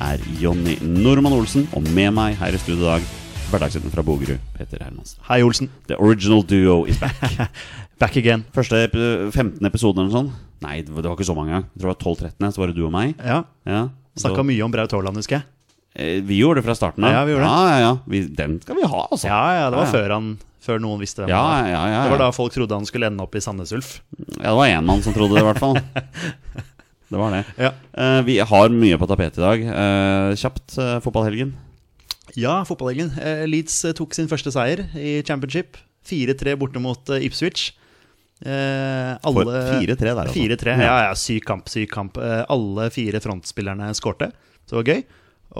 er Jonny Normann Olsen, og med meg her i studio i dag, hverdagshelten fra Bogerud, Peter Hermansen. Hei, Olsen. The original duo is back. Back again. Første 15 episoder eller noe sånt. Nei, det var ikke så mange. Jeg tror det var 12-13, så var det du og meg. Ja. Ja, Snakka mye om Braut Haaland, husker jeg. Eh, Vi gjorde det fra starten av. Ja, vi gjorde det. Ja, ja, ja. Vi, den skal vi ha, altså. Ja, ja, det var Ja, ja. før, han, før noen visste hvem Ja, han var. ja, ja, Det var da folk trodde han skulle ende opp i Sandnes Ulf. Ja, det var én mann som trodde det, i hvert fall. Det var det. Ja. Uh, vi har mye på tapetet i dag. Uh, kjapt uh, fotballhelgen. Ja, fotballhelgen. Leeds tok sin første seier i championship. 4-3 borte mot Ipswich. Eh, alle For 4-3 der, altså. 4-3, ja, ja, syk kamp, syk kamp. Alle fire frontspillerne skårte, så det var gøy.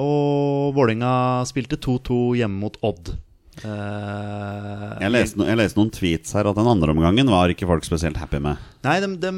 Og Vålerenga spilte 2-2 hjemme mot Odd. Eh, Jeg leste, jeg leste noen tweets her at den andre omgangen var ikke folk spesielt happy med. Nei, de, de,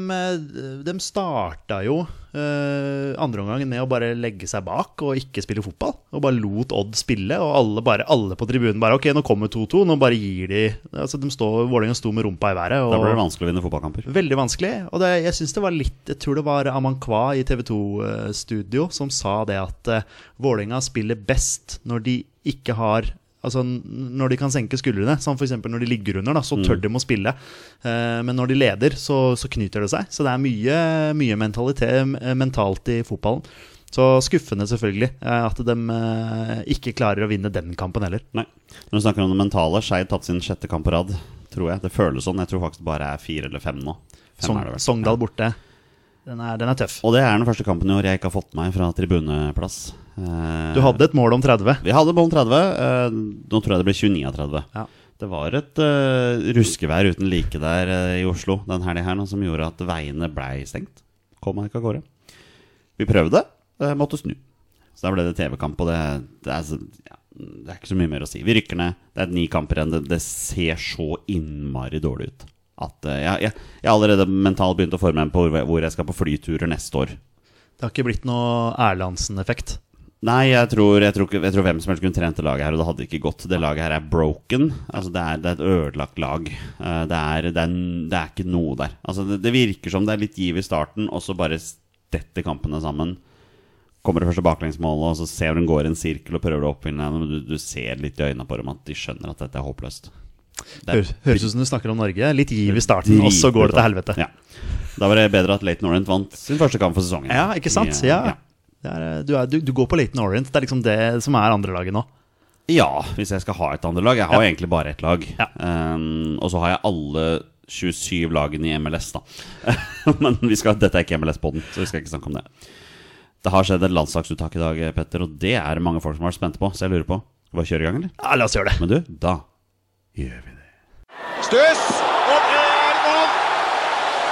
de starta jo uh, andre omgangen med å bare legge seg bak og ikke spille fotball. Og bare lot Odd spille, og alle, bare, alle på tribunen bare Ok, nå kommer 2-2, nå bare gir de Altså, de står, Vålerenga sto med rumpa i været. Da blir det vanskelig å vinne fotballkamper. veldig vanskelig. Og det, jeg synes det var litt Jeg tror det var Amankwa i TV 2-studio som sa det at uh, Vålerenga spiller best når de ikke har Altså Når de kan senke skuldrene, som f.eks. når de ligger under, da, så tør de å spille. Eh, men når de leder, så, så knyter det seg. Så det er mye, mye mentalitet, eh, mentalt i fotballen. Så skuffende, selvfølgelig, eh, at de ikke klarer å vinne den kampen heller. Nei. Når du snakker om det mentale, Skeid tatt sin sjette kamp på rad. Tror jeg. Det føles sånn. Jeg tror faktisk bare er fire eller fem nå. Fem. Sogndal borte. Den er, den er tøff. Og det er den første kampen i år jeg ikke har fått meg fra tribuneplass. Du hadde et mål om 30. Vi hadde mål om 30. eh, nå tror jeg det ble 29 av 30. Ja. Det var et uh, ruskevær uten like der eh, i Oslo den helga her nå, som gjorde at veiene blei stengt. Kom meg ikke av gårde. Vi prøvde, uh, måtte snu. Så da ble det TV-kamp, og det, det, er, ja, det er ikke så mye mer å si. Vi rykker ned. Det er ni kamper igjen. Det, det ser så innmari dårlig ut. At eh, jeg, jeg, jeg har allerede mentalt begynt å forme meg på hvor, jeg skal på flyturer neste år. Det har ikke blitt noe Erlandsen-effekt. Nei, jeg tror, jeg, tror ikke, jeg tror hvem som helst kunne trent det laget her, og det hadde ikke gått. Det laget her er broken. Altså, det, er, det er et ødelagt lag. Eh, Det er, det er, det er ikke noe der. Altså, det, det virker som det er litt giv i starten, og så bare detter kampene sammen. Kommer det første baklengsmålet, og så ser du den går i en sirkel og prøver å oppvinne den, men du, du ser litt i øynene på dem at de skjønner at dette er håpløst. Det Høres, ut som du snakker om Norge. Litt giv i starten, og så går det til helvete. Ja. Da var det bedre at Leighton Orient vant sin første kamp for sesongen. Ja, ikke sant? Ja. er, du, er, du, du går på Laton Orient. Det er liksom det som er andrelaget nå. Ja, hvis jeg skal ha et andre lag. Jeg har ja. egentlig bare ett lag. Ja. Um, og så har jeg alle 27 lagene i MLS, da. Men vi skal, dette er ikke MLS-poden, så vi skal ikke snakke om det. Det har skjedd et landslagsuttak i dag, Petter, og det er det mange folk som har vært spente på. Så jeg lurer på Skal vi bare kjøre i gang, eller? Ja, la oss gjøre det. Men du, da gjør vi. Stuss, og det er mål!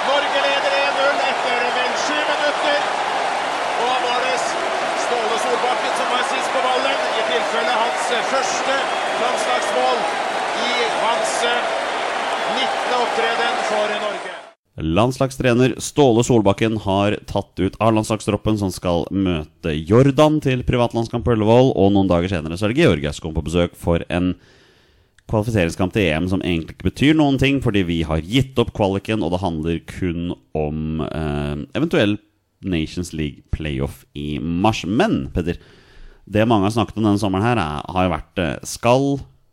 Norge leder 1-0 etter vel sju minutter. Og var det Ståle Solbakken som var sist på ballen, i tilfelle hans første landslagsmål i hans eh, 19. opptreden for Norge. Landslagstrener Ståle Solbakken har tatt ut A-landslagstroppen som skal møte Jordan til privatlandskamp på Ullevål, og noen dager senere så er det Georgia som på besøk for en kvalifiseringskamp til EM som egentlig ikke betyr noen ting, fordi vi har gitt opp kvaliken, og det handler kun om eh, eventuell Nations League playoff i mars. Men, Petter, det mange har snakket om denne sommeren her, er, har jo vært eh, Skal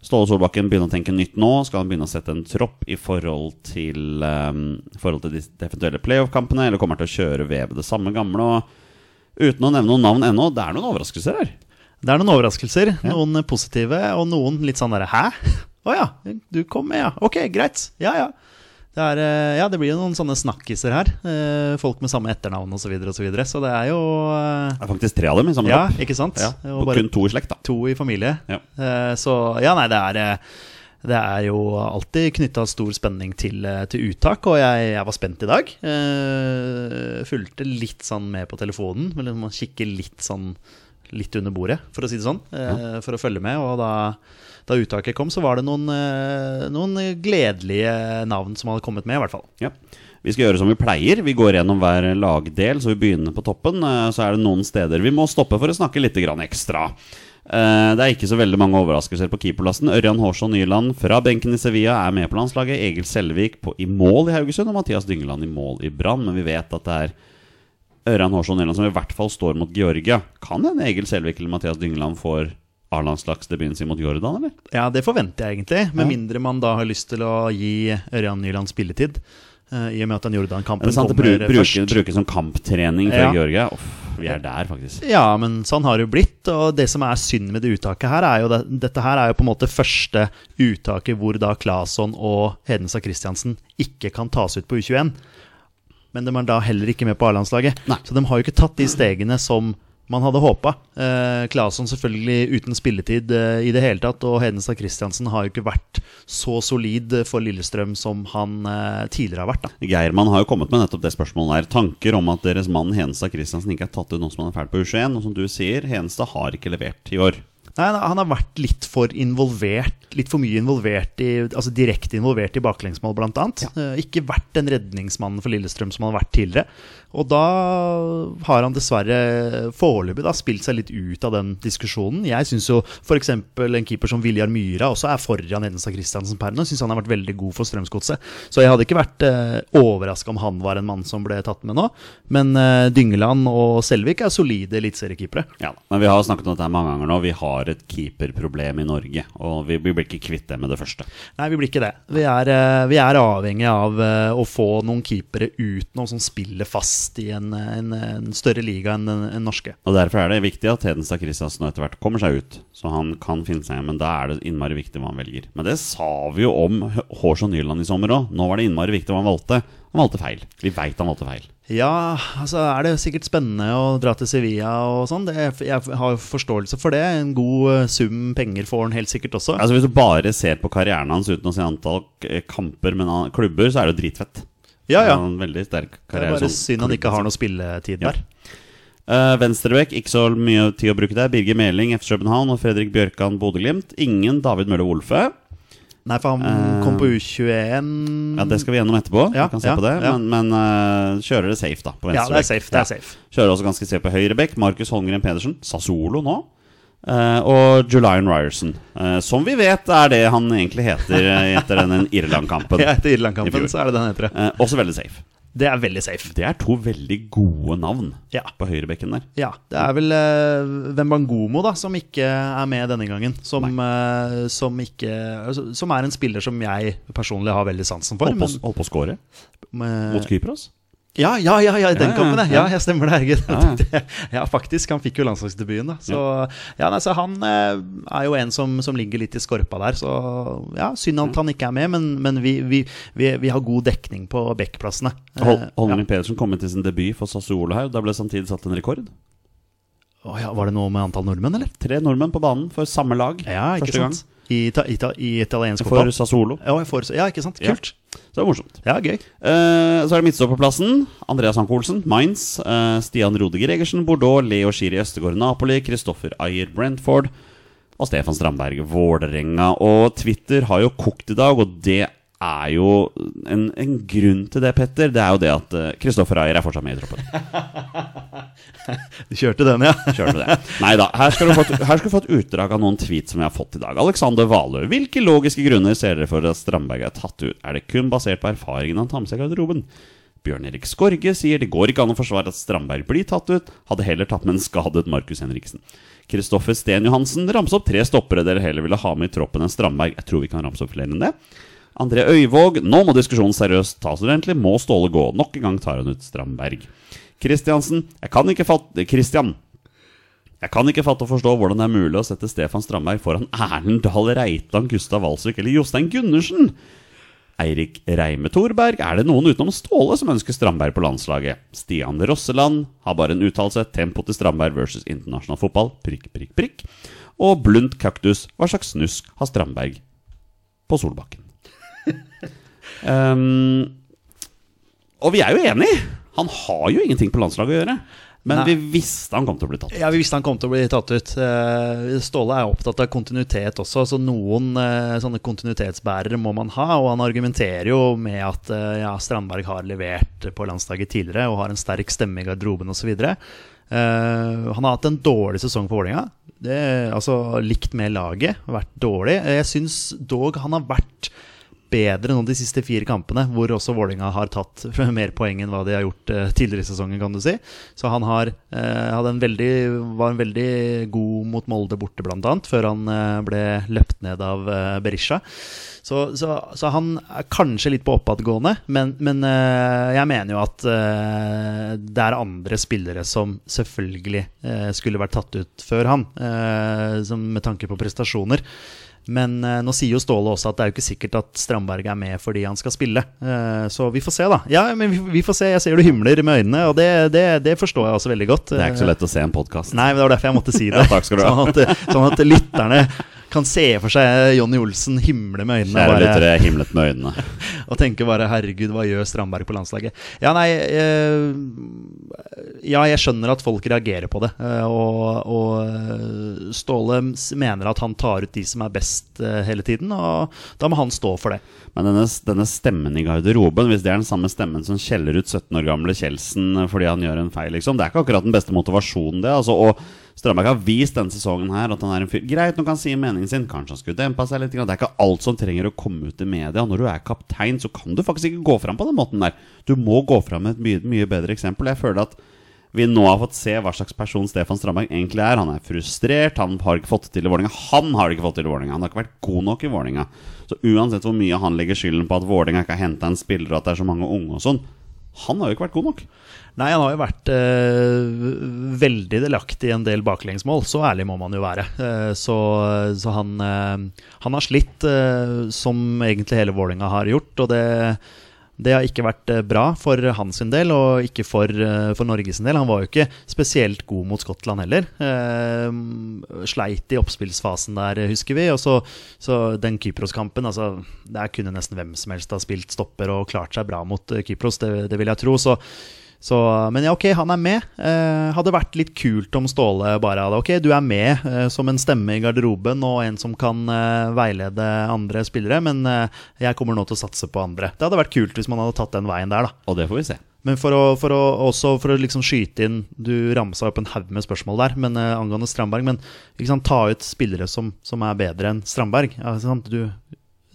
Ståle Solbakken begynne å tenke nytt nå? Skal han begynne å sette en tropp i forhold til, eh, forhold til de eventuelle playoff-kampene, eller kommer han til å kjøre ved det samme gamle? Og uten å nevne noen navn ennå, det er noen overraskelser her. Det er noen overraskelser. Noen positive, og noen litt sånn derre Hæ? Å ja, du kom med, ja. Ok, greit. Ja, ja. Det, er, eh, ja, det blir jo noen sånne snakkiser her. Eh, folk med samme etternavn osv. Så, videre, og så, videre. så det er jo eh, Det er faktisk tre av dem i samme Ja, lapp. ikke sant? Ja, Og kun to i slekt, da. to i familie. Ja. Så ja, nei, det er det er jo alltid knytta stor spenning til, til uttak, og jeg, jeg var spent i dag. Fulgte litt sånn med på telefonen, men man kikker litt sånn litt under bordet, for å si det sånn, ja. for å følge med. Og da, da uttaket kom, så var det noen, eh, noen gledelige navn som hadde kommet med, i hvert fall. Ja. Vi skal gjøre som vi pleier. Vi går gjennom hver lagdel, så vi begynner på toppen. Eh, Så er det noen steder vi må stoppe for å snakke litt ekstra. Eh, Det er ikke så veldig mange overraskelser på keeperplassen. Ørjan Hårsson Nyland fra benken i Sevilla er med på landslaget. Egil Selvik på, i mål i Haugesund og Mathias Dyngeland i mål i Brann. Men vi vet at det er Ørjan Hårsson Nyland som i hvert fall står mot Georgia. Kan hende Egil Selvik eller Mathias Dyngeland får A-landslagsdebuten sin mot Jordan, eller? Ja, det forventer jeg egentlig, med Ja. mindre man da har lyst til å gi Ørjan Nyland spilletid. eh, I og med at den Jordan-kampen kommer bru- først. bruke, bruke som kamptrening for Ja. Georgia? Uff, vi er der, faktisk. Ja, men sånn har det jo blitt. Og det som er synd med det uttaket her, er jo det, dette her er jo på en måte første uttaket hvor da Claesson og Hedenstad Christiansen ikke kan tas ut på U21. Men de er da heller ikke med på A-landslaget. Så de har jo ikke tatt de stegene som man hadde håpa. Eh, Claesson selvfølgelig uten spilletid eh, i det hele tatt, og Hedenstad Christiansen har jo ikke vært så solid for Lillestrøm som han eh, tidligere har vært. da. Geirmann har jo kommet med nettopp det spørsmålet der. Tanker om at deres mann Hedenstad Christiansen ikke er tatt ut nå som han er ferdig på U21. Og som du sier, Hedenstad har ikke levert i år. Nei, Han har vært litt for involvert Litt for mye involvert i Altså direkte involvert i baklengsmål, blant annet. Eh, ikke vært den redningsmannen for Lillestrøm som han har vært tidligere. Og da har han dessverre foreløpig da spilt seg litt ut av den diskusjonen. Jeg syns jo f.eks. en keeper som Viljar Myra også er foran Edenstad Christiansen per nå. Syns han har vært veldig god for Strømsgodset. Så jeg hadde ikke vært eh, overraska om han var en mann som ble tatt med nå. Men eh, Dyngeland og Selvik er solide eliteseriekeepere. Ja. Men vi har snakket om dette mange ganger nå. Vi har et keeperproblem i Norge. Og vi blir ikke kvitt det med det første. Nei, vi blir ikke det. Vi er, eh, vi er avhengig av eh, å få noen keepere ut nå som spiller fast i en, en, en større liga enn den norske. Og Derfor er det viktig at Hedenstad Christiansen nå etter hvert kommer seg ut, så han kan finne seg igjen. Men da er det innmari viktig hva han velger. Men det sa vi jo om Hårsson Nyland i sommer òg. Nå var det innmari viktig hva han valgte. Han valgte feil. Vi veit han valgte feil. Ja, altså er det sikkert spennende å dra til Sevilla og sånn. Jeg har forståelse for det. En god eh, sum penger får han helt sikkert også. Altså Hvis du bare ser på karrieren hans uten å se antall kamper med klubber, så er det jo dritfett. Ja, ja. Han har en veldig sterk karriere. Det er bare synd han ikke har noe spilletid der. Uh, Venstrebekk, ikke så mye tid å bruke der. Birger Meling, FC København og Fredrik Bjørkan, Bodø-Glimt. Ingen David Mølle Wolfe. Nei, for han uh, kom på U21 Ja, Det skal vi gjennom etterpå. Ja, vi kan se ja, på det ja. Men, men uh, kjører det safe, da. På Ja, det er safe. Det er safe. Kjører også ganske safe på høyrebekk. Markus Holmgren Pedersen. Sassuolo nå. Eh, og Julian Ryerson. uh, som vi vet er det han egentlig heter eh, etter den Irland-kampen. Ja, etter Irland-kampen så er det den heter. Uh, også veldig safe. Det er veldig safe. Det er to veldig gode navn Ja. på høyrebekken der. Ja, det er vel uh, Wembangomo da, som ikke er med denne gangen. Som, eh, som, ikke, altså, som er en spiller som jeg personlig har veldig sansen for. Holdt på, å score mot Kypros. Ja, ja, ja, ja, i den kampen, ja. jeg stemmer det, herregud. Ja, faktisk. Han fikk jo landslagsdebuten, da. Så, ja, nei, så han eh, er jo en som, som ligger litt i skorpa der. Så ja, synd at han ikke er med, men, men vi, vi, vi, vi har god dekning på backplassene. Eh, Hol ja. Pedersen kom inn til sin debut for Sassuolo her. Da ble samtidig satt en rekord. Oh, ja, var det noe med antall nordmenn, eller? Tre nordmenn på banen for samme lag Ja, første sant? I, ita, ita, I italiensk fotball. For Sassolo. Ja, for, ja, ikke sant? Ja. Kult. Så det er morsomt. Ja, gøy. uh, så er det midtstopperplassen. Andreas Hanke Olsen, Mainz. Uh, Stian Rode Gregersen, Bordeaux. Leo Schiri Østegård, Napoli. Kristoffer Ayer, Brentford. Og Stefan Strandberg, Vålerenga. Og Twitter har jo kokt i dag, og det er jo en, en grunn til det, Petter. Det er jo det at eh, Kristoffer Ayer er fortsatt med i troppen. Du kjørte den, ja. Kjørte det. Nei da. Her skal, du få, et- her skal du få et utdrag av noen tweets som jeg har fått i dag. Alexander Valø. Hvilke logiske grunner ser dere for at Strandberg er tatt ut? Er det kun basert på erfaringen han tar med seg i garderoben? Bjørn Erik Skorge sier det går ikke an å forsvare at Strandberg blir tatt ut. Hadde heller tatt med en skadet Markus Henriksen. Kristoffer Sten Johansen ramse opp tre stoppere dere heller ville ha med i troppen enn Strandberg. Jeg tror vi kan ramse opp flere enn det. André Øyvåg. Nå må diskusjonen seriøst tas ordentlig. Må Ståle gå? Nok en gang tar han ut Strandberg. Kristiansen. Jeg kan ikke fatte Kristian. Jeg kan ikke fatte og forstå hvordan det er mulig å sette Stefan Strandberg foran Erlend Dahl Reitan, Gustav Walsvik eller Jostein Gundersen. Eirik Reime Thorberg, er det noen utenom Ståle som ønsker Strandberg på landslaget? Stian Rosseland har bare en uttalelse. Tempo til Strandberg versus internasjonal fotball. Prikk, prikk, prikk. Og Blunt Kaktus, hva slags snusk har Strandberg på Solbakken? Um, og vi er jo enige! Han har jo ingenting på landslaget å gjøre. Men Nei. vi visste han kom til å bli tatt. ut. Ja, Vi visste han kom til å bli tatt ut. Eh, Ståle er opptatt av kontinuitet også, så noen eh, sånne kontinuitetsbærere må man ha. Og han argumenterer jo med at eh, ja, Strandberg har levert på landslaget tidligere og har en sterk stemme i garderoben osv. Uh, han har hatt en dårlig sesong for Vålerenga. Altså likt med laget. Vært dårlig. Jeg syns dog han har vært bedre nå de siste fire kampene, hvor også Vålinga har tatt mer poeng enn hva de har gjort eh, tidligere i sesongen, kan du si. Så han har, eh, en veldig, var en veldig god mot Molde borte, annet, før han eh, ble løpt ned av Berisha. Så, så, så han er kanskje litt på oppadgående, men, men jeg mener jo at det er andre spillere som selvfølgelig skulle vært tatt ut før han, med tanke på prestasjoner. Men eh, nå sier jo Ståle også at det er jo ikke sikkert at Strandberg er med fordi han skal spille. Eh, så vi får se, da. Ja, men vi, vi får se. Jeg ser du himler med øynene, og det, det, det forstår jeg også veldig godt. Det er ikke så lett å se en podkast. Nei, men det var derfor jeg måtte si det. Ja, takk skal du ha. Sånn at, sånn at lytterne kan se for seg Jonny Olsen himle med øynene. Kjære lyttere, jeg himlet med øynene. og tenke bare 'herregud, hva gjør Strandberg på landslaget'? Ja, nei eh, Ja, jeg skjønner at folk reagerer på det. eh, og, og eh, Ståle mener at han tar ut de som er best eh, hele tiden, og da må han stå for det. Men denne, denne stemmen i garderoben, hvis det er den samme stemmen som kjeller ut 17 år gamle Kjeldsen fordi han gjør en feil, liksom, det er ikke akkurat den beste motivasjonen, det. Altså, og Strandberg har vist denne sesongen her at han er en fyr Greit, nå kan han si meningen sin, kanskje han skulle dempa seg litt. Det er ikke alt som trenger å komme ut i media. Når du er kaptein, så kan du faktisk ikke gå fram på den måten der. Du må gå fram med et mye, mye bedre eksempel. Jeg føler at vi nå har fått se hva slags person Stefan Strandberg egentlig er. Han er frustrert, han har ikke fått det til i Vålerenga. Han har ikke fått til i Vålerenga. Han har ikke vært god nok i Vålerenga. Så uansett hvor mye han legger skylden på at Vålerenga ikke har henta en spiller, og at det er så mange unge og sånn, han har jo ikke vært god nok. Nei, han har jo vært eh, veldig delaktig i en del baklengsmål. Så ærlig må man jo være. Eh, så så han, eh, han har slitt, eh, som egentlig hele Vålerenga har gjort. Og det, det har ikke vært eh, bra for hans del, og ikke for, eh, for Norges del. Han var jo ikke spesielt god mot Skottland heller. Sleit i oppspillsfasen der, husker vi. Og så, så den Kypros-kampen altså, Der kunne nesten hvem som helst ha spilt stopper og klart seg bra mot Kypros, det, det vil jeg tro. Så så, men ja, ok, han er med. Eh, hadde vært litt kult om Ståle bare hadde Ok, du er med eh, som en stemme i garderoben og en som kan eh, veilede andre spillere, men eh, jeg kommer nå til å satse på andre. Det hadde vært kult hvis man hadde tatt den veien der, da. Og det får vi se. Men for å, for å, også for å liksom skyte inn Du ramsa opp en haug med spørsmål der men, eh, angående Strandberg. Men sant, ta ut spillere som, som er bedre enn Strandberg. Ja, sant? Du,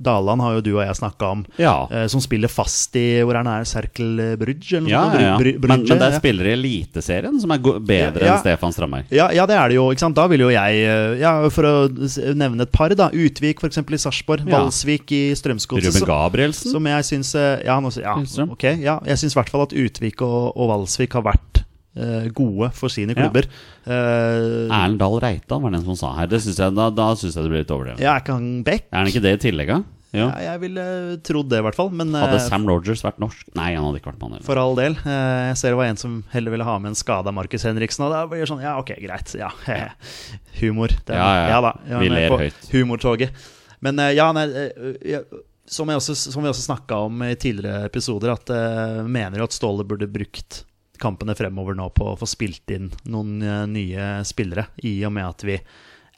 Daland har jo du og jeg snakka om, Ja. eh, som spiller fast i Hvor er det, Circle Cercle Eller noe Ja, sånt? ja. Bry- Men, men det er spillere i Eliteserien som er bedre enn Stefan Strammer. Ja, ja, det er det jo. Da vil jo jeg, eh, ja, for å nevne et par, da. Utvik f.eks. i Sarpsborg. Valsvik i Strømsgodset. Ruben Gabrielsen. Som jeg syns eh, Ja, nå, ja, ok, jeg syns i hvert fall at Utvik og, og Valsvik har vært gode for sine Ja. klubber. Eh, Erlend Dahl Reitan var den som sa her. Det synes jeg, da da syns jeg det blir litt overdrevet. ja, er ikke han Beck? Er han ikke det i tillegg, da? Ja. Ja, jeg ville trodd det, i hvert fall. Men eh, Hadde Sam Rogers vært norsk? Nei, han hadde ikke vært med for all del. eh, jeg ser det var en som heller ville ha med en skada Markus Henriksen. Og da blir det sånn, ja, ok, greit. Ja, Humor. Det, Ja, ja, ja. da, Ja, Vi ler høyt. Humortoget. Men eh, ja, nei, eh, som, jeg også, som vi også snakka om i tidligere episoder, at jeg mener jo at Ståle burde brukt kampene fremover nå på å få spilt inn noen eh, nye spillere, i og med at vi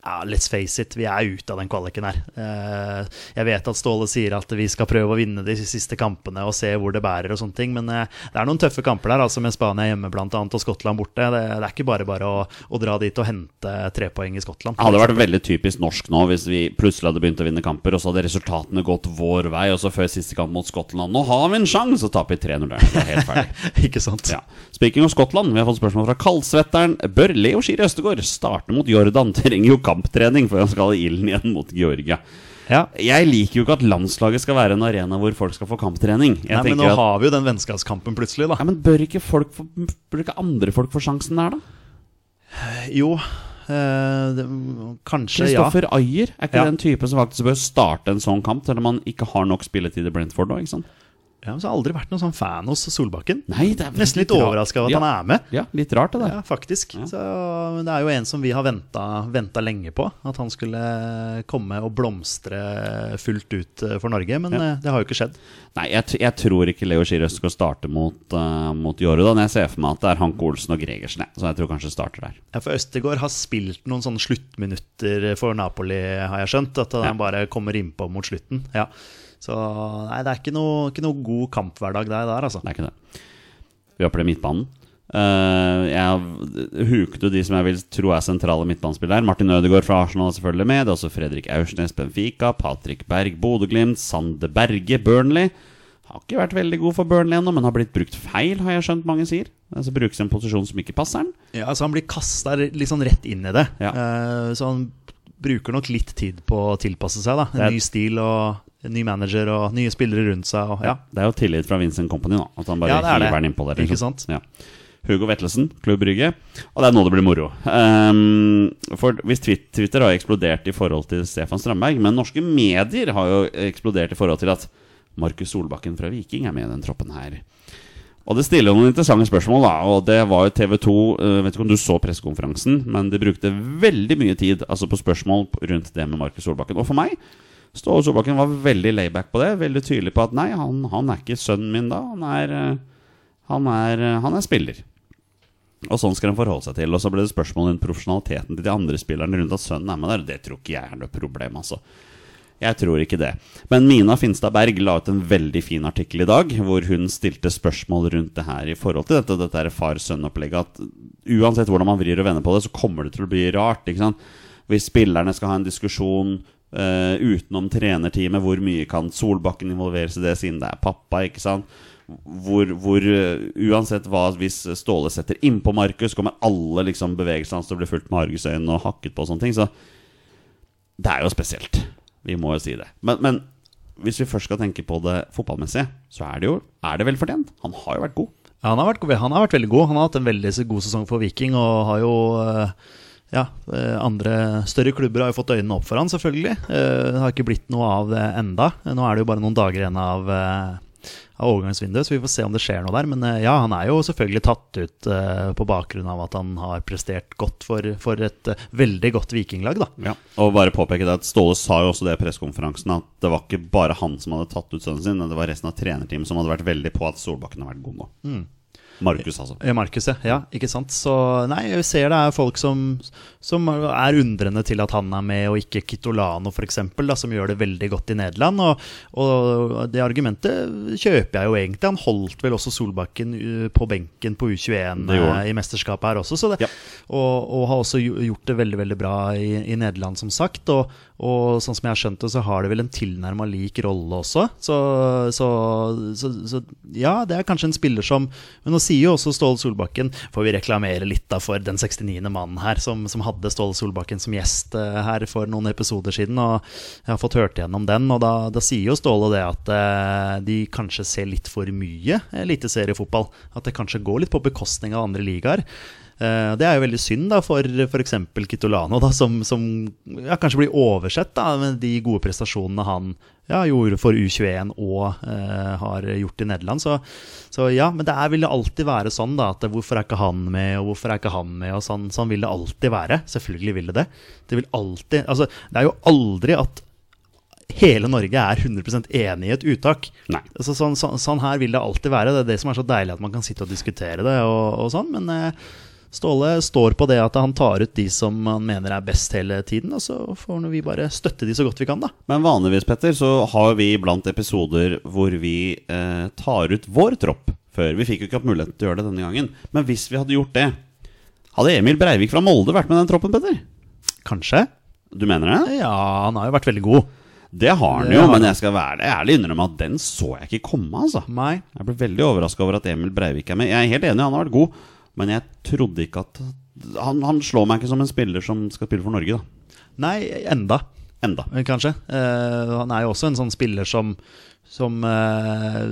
ja, let's face it, vi er ute av den kvaliken her. Eh, jeg vet at Ståle sier at vi skal prøve å vinne de siste kampene og se hvor det bærer og sånne ting, men eh, det er noen tøffe kamper der, altså med Spania hjemme blant annet og Skottland borte. Det, det er ikke bare bare å, å dra dit og hente tre poeng i Skottland. Det hadde vært veldig typisk norsk nå hvis vi plutselig hadde begynt å vinne kamper, og så hadde resultatene gått vår vei, og så før siste kamp mot Skottland Nå har vi en sjanse! Så taper vi 3-0 der. Det er helt ferdig. ikke sant? Ja. Speaking of Skottland, vi har fått spørsmål fra kaldsvetteren. Bør Leo Skiri Østegård starte mot Jordan? Trenger jo kamptrening før han skal i ilden igjen mot Georgia. Ja. Jeg liker jo ikke at landslaget skal være en arena hvor folk skal få kamptrening. Jeg Nei, men nå at, har vi jo den vennskapskampen plutselig, da. ja, men bør ikke, folk få, bør ikke andre folk få sjansen der, da? Jo, Eh, det, kanskje, ja. Kristoffer Ayer, er ikke Ja. den type som faktisk bør starte en sånn kamp, selv om han ikke har nok spilletid i Brentford nå, ikke sant? Ja. men så har jeg aldri vært noen sånn fan hos Solbakken. Nei, det er Nesten litt litt overraska over at ja. han er med. Ja, litt rart det der. Ja, faktisk. Så, men det er jo en som vi har venta, lenge på. At han skulle komme og blomstre fullt ut eh, for Norge. Men ja. det har jo ikke skjedd. Nei, jeg, jeg tror ikke Leo Chirøs skal starte mot, uh, mot Jordan. Jeg ser for meg at det er Hanke Olsen og Gregersen, så jeg tror kanskje starter der. Ja, for Østegård har spilt noen sånne sluttminutter for Napoli, har jeg skjønt. At han bare kommer innpå mot slutten. Ja. Så nei, det er ikke noe, ikke noe god kamphverdag der, der altså. Det er ikke det. Vi hopper til midtbanen. Uh, jeg hukte de som jeg vil tro er sentrale midtbanespillere. Martin Ødegaard fra Arsenal er selvfølgelig med. Det er også Fredrik Aursnes, Benfica, Patrick Berg, Bodø-Glimt, Sander Berge, Burnley. Har ikke vært veldig god for Burnley ennå, men har blitt brukt feil, har jeg skjønt mange sier. Altså Brukes en posisjon som ikke passer han. Ja, altså Han blir kasta litt sånn rett inn i det. Ja. Uh, så han bruker nok litt tid på å tilpasse seg. da En Det ny stil og ny manager og nye spillere rundt seg. Og, ja. Det er jo tillit fra Vincent Company, da. At han bare Ja, er hiver den innpå der. Ikke liksom. sant? Ja. Hugo Vettelsen, Klubb Brygge. Og det er nå det blir moro. Um, for hvis Twitter har eksplodert i forhold til Stefan Strandberg, men norske medier har jo eksplodert i forhold til at Markus Solbakken fra Viking er med i den troppen her. Og det stiller noen interessante spørsmål, da. Og det var jo TV 2 uh, Vet ikke om du så pressekonferansen, men de brukte veldig mye tid Altså på spørsmål rundt det med Markus Solbakken. Og for meg Ståle Solbakken var veldig layback på det. Veldig tydelig på at nei, han, han er ikke sønnen min da. Han er, eh, han er, eh, han er spiller. Og sånn skal han forholde seg til. Og så ble det spørsmål rundt profesjonaliteten til de andre spillerne rundt at sønnen er med der. Det tror ikke jeg er noe problem, altså. Jeg tror ikke det. Men Mina Finstad Berg la ut en veldig fin artikkel i dag, hvor hun stilte spørsmål rundt det her i forhold til dette, dette far-sønn-opplegget. At uansett hvordan man vrir og vender på det, så kommer det til å bli rart. ikke sant? Hvis spillerne skal ha en diskusjon eh, utenom trenerteamet, hvor mye kan Solbakken involveres i det, siden det er pappa? ikke sant? Hvor, hvor uh, uansett hva Hvis Ståle setter innpå Markus, kommer alle liksom bevegelsene hans til å bli fulgt med argusøyne og hakket på og sånne ting. Så det er jo spesielt. Vi må jo si det. Men, men hvis vi først skal tenke på det fotballmessige, så er det jo er det vel. Han har jo vært god. Ja, han, har vært, han har vært veldig god. Han har hatt en veldig god sesong for Viking og har jo eh, ja, eh, andre større klubber har jo fått øynene opp for han, selvfølgelig. Eh, Det har ikke blitt noe av det enda. Nå er det jo bare noen dager igjen av, eh, av overgangsvinduet, så vi får se om det skjer noe der. Men eh, ja, han er jo selvfølgelig tatt ut eh, på bakgrunn av at han har prestert godt for, for et eh, veldig godt vikinglag, da. Og bare påpeke det at Ståle sa jo også det i pressekonferansen, at det var ikke bare han som hadde tatt ut sønnen sin, men det var resten av trenerteamet som hadde vært veldig på at Solbakken har vært god nå. Markus, altså. Markus, ja. ja. Ikke sant. Så nei, vi ser det er folk som, som er undrende til at han er med, og ikke Kitolano f.eks., som gjør det veldig godt i Nederland. Og, og det argumentet kjøper jeg jo egentlig. Han holdt vel også Solbakken uh, på benken på U21 Det gjorde han. uh, i mesterskapet her også, så det, Ja. og, og har også gjort det veldig veldig bra i, i Nederland, som sagt. Og, og sånn som jeg har skjønt det, så har det vel en tilnærma lik rolle også. Så, så, så, så ja, det er kanskje en spiller som Men nå sier jo også Ståle Solbakken Får vi reklamere litt da for den 69. mannen her, som, som hadde Ståle Solbakken som gjest eh, her for noen episoder siden. Og jeg har fått hørt igjennom den, og da, da sier jo Ståle det at eh, de kanskje ser litt for mye eliteseriefotball. At det kanskje går litt på bekostning av andre ligaer. Eh, Det er jo veldig synd da for f.eks. Kitolano, da, som, som ja, kanskje blir oversett da, med de gode prestasjonene han ja, gjorde for U21 og eh, har gjort i Nederland. Så, så ja, men det er, vil det alltid være sånn da, at hvorfor er ikke han med, og hvorfor er ikke han med, og sånn, sånn vil det alltid være. Selvfølgelig vil det det. Det vil alltid, altså det er jo aldri at hele Norge er 100% enig i et uttak. Altså, sånn, sånn, sånn her vil det alltid være. Det er det som er så deilig at man kan sitte og diskutere det. og, og sånn, Men eh, Ståle står på det at han tar ut de som han mener er best hele tiden. Og så får vi bare støtte de så godt vi kan, da. Men vanligvis, Petter, så har vi iblant episoder hvor vi eh, tar ut vår tropp før. Vi fikk jo ikke hatt muligheten til å gjøre det denne gangen. Men hvis vi hadde gjort det, hadde Emil Breivik fra Molde vært med den troppen, Petter? Kanskje. Du mener det? Ja, han har jo vært veldig god. Det har han jo, har men jeg skal være ærlig innrømme at den så jeg ikke komme, altså. Nei. Jeg ble veldig overraska over at Emil Breivik er med. Jeg er helt enig, han har vært god, men jeg trodde ikke at Han, han slår meg ikke som en spiller som skal spille for Norge, da. Nei, enda. Enda. kanskje. Eh, han er jo også en sånn spiller som som eh,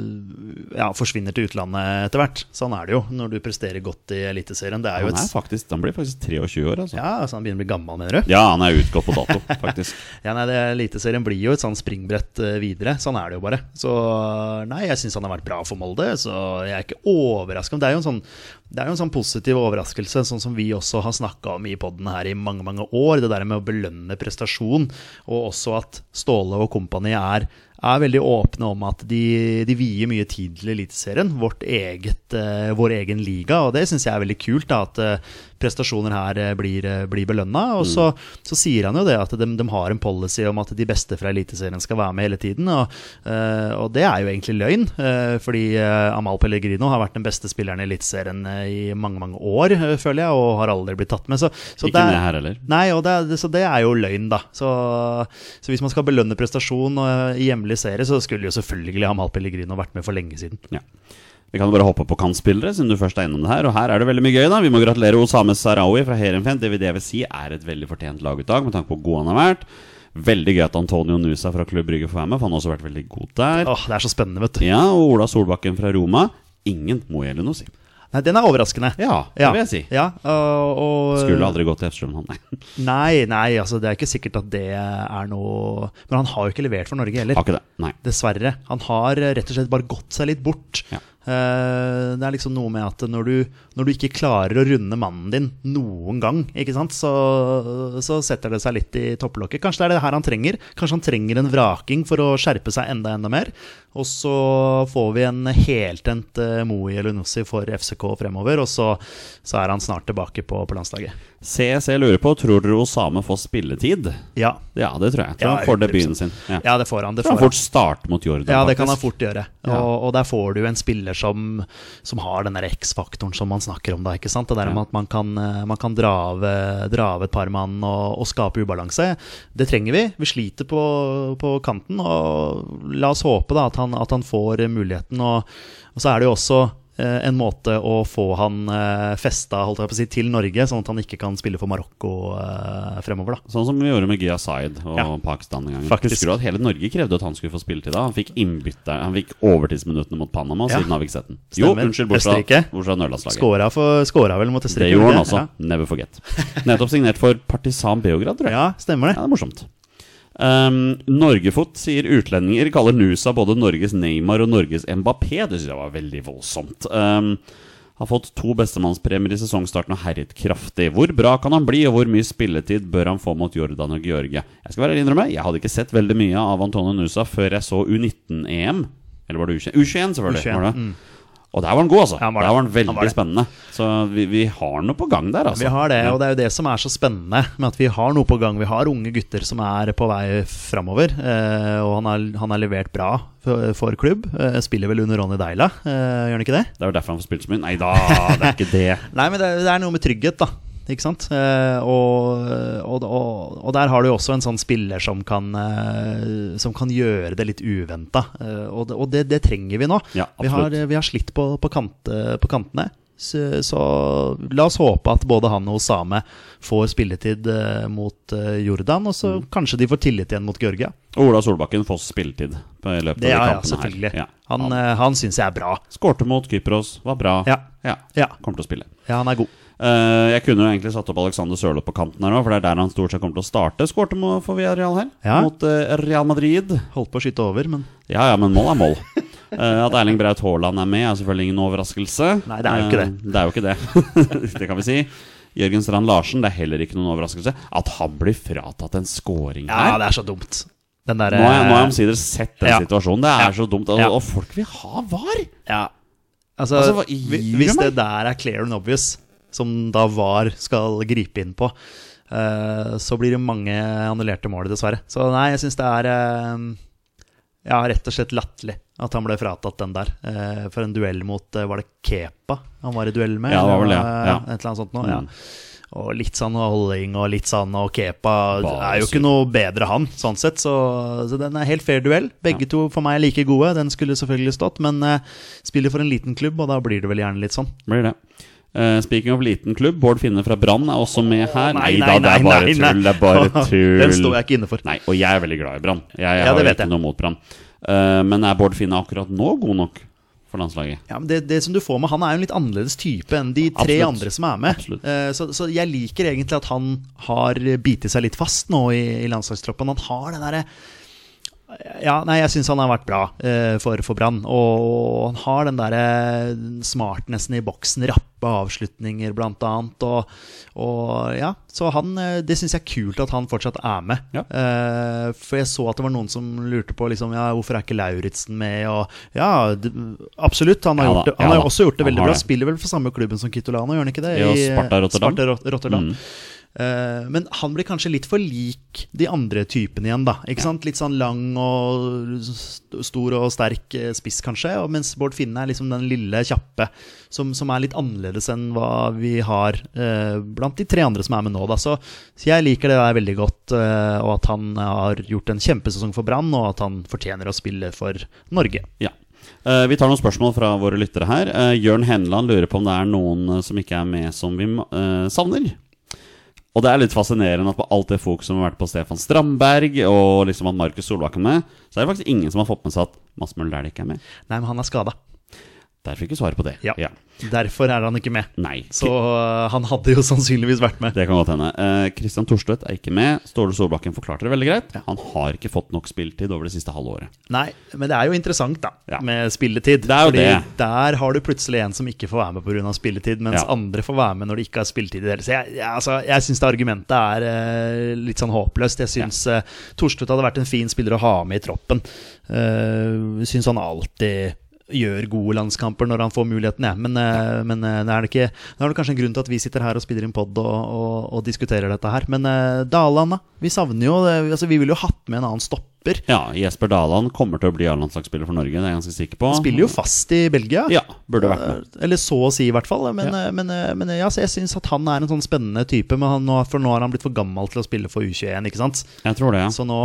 ja, forsvinner til utlandet etter hvert. Sånn er det jo når du presterer godt i Eliteserien. Er Han, er et faktisk, han blir faktisk 23 år, altså. Ja, altså han begynner å bli gammel, mener du? Ja, han er utgått på dato, faktisk. Ja, nei, det Eliteserien blir jo et sånn springbrett eh, videre. Sånn er det jo bare. Så nei, jeg syns han har vært bra for Molde, så jeg er ikke overraska. Det er jo en sånn det er jo en sånn positiv overraskelse, sånn som vi også har snakka om i poden her i mange mange år. Det der med å belønne prestasjon, og også at Ståle og kompani er, er veldig åpne om at de, de vier mye tid til Eliteserien, eh, vår egen liga. Og det syns jeg er veldig kult, da, at eh, prestasjoner her eh, blir, eh, blir belønna. Og så, så sier han jo det at de, de har en policy om at de beste fra Eliteserien skal være med hele tiden. Og, eh, og det er jo egentlig løgn, fordi Amal Pellegrino har vært den beste spilleren i Eliteserien i mange, mange år, føler jeg, og har aldri blitt tatt med. Så, så Ikke det med her heller. Nei, det, så det er jo løgn, da. Så, så hvis man skal belønne prestasjon i hjemlig serie, så skulle jo selvfølgelig Amal Pellegrino vært med for lenge siden. Ja. Vi kan bare hoppe på kantspillere, siden du først er innom det her. Og her er det veldig mye gøy, da. Vi må gratulere Osame Sarawi fra Heerenveen. Det vil det vil si er et veldig fortjent laguttak, med tanke på hvor god han har vært. Veldig gøy at Antonio Nusa fra Klubb Brygge får være med, for han har også vært veldig god der. Åh, det er så spennende, vet du. Ja, og Ola Solbakken fra Roma. Ingen må gjelde noe å si. Nei, den er overraskende. Ja, det vil jeg si. Ja, og, og Skulle aldri gått til Efstrøm, han, nei. Nei, nei, altså det er ikke sikkert at det er noe Men han har jo ikke levert for Norge heller. Har ikke det. Nei. Dessverre. Han har rett og slett bare gått seg litt bort. Ja. Eh, det er liksom noe med at når du, når du ikke klarer å runde mannen din noen gang, ikke sant, så, så setter det seg litt i topplokket. Kanskje det er det her han trenger. Kanskje han trenger en vraking for å skjerpe seg enda, enda mer. Og så får vi en heltent uh, Moe Elunussi for FCK fremover, og så, så er han snart tilbake på, på landslaget. CSC lurer på, tror dere Osame får spilletid? Ja. Ja, det tror jeg. Tror Ja, han får debuten sin. Ja. ja, det får han. Det får han han. fort starte mot Jordan, Ja, det kan han fort gjøre. Og, og der får du en spiller som, som har den X-faktoren som man snakker om da, ikke sant? Det der med at man kan, eh, man kan dra, av, dra av et par mann og, og skape ubalanse. Det trenger vi. Vi sliter på, på kanten, og la oss håpe da at han, at han får muligheten. Og, og så er det jo også en måte å få han eh, festa si, til Norge, sånn at han ikke kan spille for Marokko eh, fremover. da Sånn som vi gjorde med Gia Zaid og Ja. Pakistan en gang. Faktisk. Husker du at hele Norge krevde at han skulle få spilletid da? Han fikk innbytte, han fikk overtidsminuttene mot Panama, Ja. siden har vi ikke sett den. Jo, unnskyld, bortsett fra, Østerrike. Nørlandslaget. Skåra, vel mot Det gjorde han også. Ja. Never forget. Nettopp signert for Partisan Beograd, tror jeg. ja, stemmer det. Ja, det er morsomt. Um, Norgefot sier utlendinger kaller Nusa både Norges Neymar og Norges Mbappé. Det syns jeg var veldig voldsomt. Um, har fått to bestemannspremier i sesongstarten og herjet kraftig. Hvor bra kan han bli, og hvor mye spilletid bør han få mot Jordan og Georgia? Jeg skal være innrømme, jeg hadde ikke sett veldig mye av Antonio Nusa før jeg så U19-EM. Eller var det U21? U21, selvfølgelig. U21, Var det? Og der var han god, altså. Ja, han var der det. var han veldig Han var spennende. Så vi, vi har noe på gang der, altså. Vi har det, Ja. og det er jo det som er så spennende med at vi har noe på gang. Vi har unge gutter som er på vei framover, eh, og han har, han har levert bra for, for klubb. Eh, spiller vel under Ronny Deila, eh, gjør han ikke det? Det er jo derfor han får spilt så mye. Nei da, det er ikke det. Nei, men det, det er noe med trygghet, da. Ikke sant? Eh, og, og, og, der har du jo også en sånn spiller som kan, eh, som kan gjøre det litt uventa. Eh, og det, og det, det trenger vi nå. Ja, vi, har, vi har slitt på, på, kant, på kantene. Så, så la oss håpe at både han og Osame får spilletid mot Jordan, og så Mm. kanskje de får tillit igjen mot Georgia. Og Ola Solbakken får spilletid på i løpet Det, av de ja, selvfølgelig. Ja. Han, Han syns jeg er bra. skårte mot Kypros, var bra. Ja. ja. Ja. Kommer til å spille. Ja, han er god. Eh, jeg kunne jo egentlig satt opp Alexander Sørloth på kanten her òg, for det er der han stort sett kommer til å starte. Skårte for Villarreal her, Ja. mot eh, Real Madrid. Holdt på å skyte over, men Ja ja, men mål er mål. Uh, at Erling Braut Haaland er med, er selvfølgelig ingen overraskelse. Nei, det er jo ikke det. Uh, det er jo ikke det. det kan vi si. Jørgen Strand Larsen, det er heller ikke noen overraskelse. At han blir fratatt en scoring ja, her. det er så dumt. Den der, Nå har jeg, jeg omsider sett den Ja. situasjonen. Det er Ja. så dumt. Ja. og folk vil ha VAR! Ja. Altså, Altså, hva hvis det der er clear and obvious, som da VAR skal gripe inn på, eh, så blir det mange annullerte mål, dessverre. Så nei, jeg syns det er eh, ja, rett og slett latterlig at han ble fratatt den der. eh, for en duell mot Var det Kepa han var i duell med? Ja, det var vel det, ja. Et eller annet sånt noe. Mm. Ja. Og litt sånn holding og litt sånn og Kepa Bare er jo ikke noe bedre, han, sånn sett. Så, så den er helt fair duell. Begge to for meg er like gode. Den skulle selvfølgelig stått, men uh, spiller for en liten klubb, og da blir det vel gjerne litt sånn. Blir det. Eh, speaking of liten klubb, Bård Finne fra Brann er også med her. Nei, da, det er bare nei, nei. tull. Det er bare tull. Den står jeg ikke inne for. Nei, og jeg er veldig glad i Brann. Jeg, jeg Ja, har ikke jeg. noe mot Brann. Uh, men er Bård Finne akkurat nå god nok for landslaget? Ja, men det, det som du får med Han er jo en litt annerledes type enn de tre Absolutt. andre som er med. Eh, så, så jeg liker egentlig at han har bitt seg litt fast nå i, i landslagstroppen. Han har den derre ja, nei, jeg syns han har vært bra eh, for, for Brann. Og han har den derre smartnessen i boksen, rappe avslutninger blant annet. Og, og ja, så han eh, Det syns jeg er kult at han fortsatt er med. Ja. Eh, for jeg så at det var noen som lurte på liksom, ja, hvorfor er ikke Lauritzen med. Og ja, det, absolutt. Han har, Ja gjort det, han har også gjort det veldig bra. Spiller vel for samme klubben som Kitolano, gjør han ikke det? I, Sparta Rotterdam. Sparta Rotterdam. Mm. Eh, men han blir kanskje litt for lik de andre typene igjen, da. Ikke sant? Litt sånn lang og stor og sterk eh, spiss, kanskje. Og mens Bård Finne er liksom den lille, kjappe som, som er litt annerledes enn hva vi har eh, blant de tre andre som er med nå, da. Så, jeg liker det der veldig godt, eh, og at han har gjort en kjempesesong for Brann, og at han fortjener å spille for Norge. Ja. Uh, vi tar noen spørsmål fra våre lyttere her. Uh, Jørn Henland lurer på om det er noen uh, som ikke er med som vi savner. Og det er litt fascinerende at på alt det fokuset som har vært på Stefan Strandberg og liksom at Markus Solbakken med, så er det faktisk ingen som har fått med seg at Mads Møller Dæhlie ikke er med. Nei, men han er skada. Der fikk vi svaret på det. Ja. Derfor er han ikke med. Nei. Så uh, han hadde jo sannsynligvis vært med. Det kan godt hende. Kristian uh, Thorstvedt er ikke med. Ståle Solbakken forklarte det veldig greit. Han har ikke fått nok spiltid over det siste halvåret. Nei, men det er jo interessant, da, Ja. med spilletid. Det er jo Fordi det. der har du plutselig en som ikke får være med pga. spilletid, mens Ja. andre får være med når de ikke har spilletid i det hele. Så jeg, jeg, altså, jeg syns det argumentet er uh, litt sånn håpløst. Jeg syns ja. Thorstvedt hadde vært en fin spiller å ha med i troppen. Uh, syns han alltid gjør gode landskamper når han får muligheten, jeg. Men, eh, men eh, det er det ikke Det er det kanskje en grunn til at vi sitter her og spiller inn pod og, og, og diskuterer dette her. Men uh, Daland, da. Vi savner jo. Altså, Vi ville jo hatt med en annen stopper. Ja, Jesper Daland kommer til å bli A-landslagsspiller for Norge, det er jeg ganske sikker på. Spiller jo fast i Belgia. Ja, burde vært med. Eh, Eller så å si, i hvert fall. Men, Ja. eh, men, eh, men ja, jeg syns at han er en sånn spennende type. Men han, for nå har han blitt for gammel til å spille for U21, ikke sant? Jeg tror det, ja. Så nå,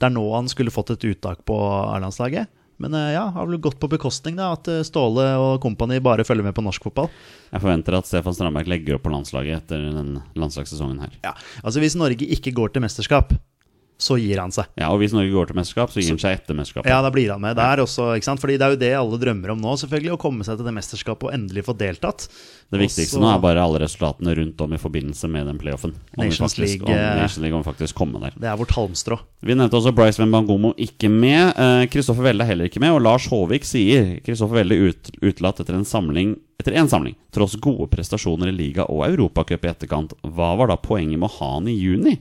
det er nå han skulle fått et uttak på A-landslaget. Men eh, ja, har vel gått på bekostning, da. At eh, Ståle og kompani bare følger med på norsk fotball. Jeg forventer at Stefan Strandberg legger opp på landslaget etter den landslagssesongen her. Ja, altså Hvis Norge ikke går til mesterskap, så gir han seg. Ja, Og hvis Norge går til mesterskap, så gir han seg etter mesterskapet. Ja, da blir han med der også, ikke sant? Fordi det er jo det alle drømmer om nå, selvfølgelig. Å komme seg til det mesterskapet og endelig få deltatt. Det viktigste også, nå er bare alle resultatene rundt om i forbindelse med den playoffen. Om Nations faktisk- League, om eh, Nations League om faktisk komme der. Det er vårt halmstrå. Vi nevnte også Bryce Wembangomo ikke med. Eh, Kristoffer Welle er heller ikke med. Og Lars Håvik sier Kristoffer Welle ut, utelatt etter en samling etter en samling, tross gode prestasjoner i liga og europacup i etterkant. Hva var da poenget med å ha han i juni?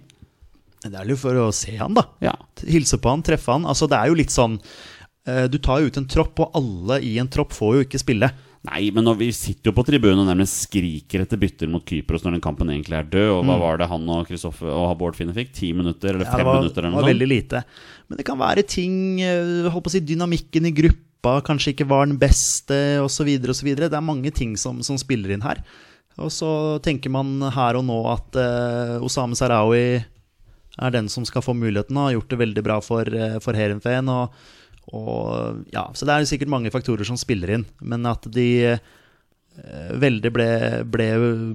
Det er jo for å se han, da. Ja, Hilse på han, treffe han. Altså, det er jo litt sånn eh, Du tar jo ut en tropp, og alle i en tropp får jo ikke spille. Nei, men når vi sitter jo på tribunen og nærmest skriker etter bytter mot Kypros når den kampen egentlig er død. Og hva var det han og og Bård Finne fikk? Ti minutter eller fem Ja, det var, minutter? eller var noe sånt? veldig lite. Men det kan være ting eh, Holdt på å si Dynamikken i gruppa kanskje ikke var den beste, osv. osv. Det er mange ting som, som spiller inn her. Og så tenker man her og nå at uh, Osame Sarawi er den som skal få muligheten, og har gjort det veldig bra for, uh, for Heerenveen. Og, og, ja, så det er sikkert mange faktorer som spiller inn, men at de eh, veldig ble, ble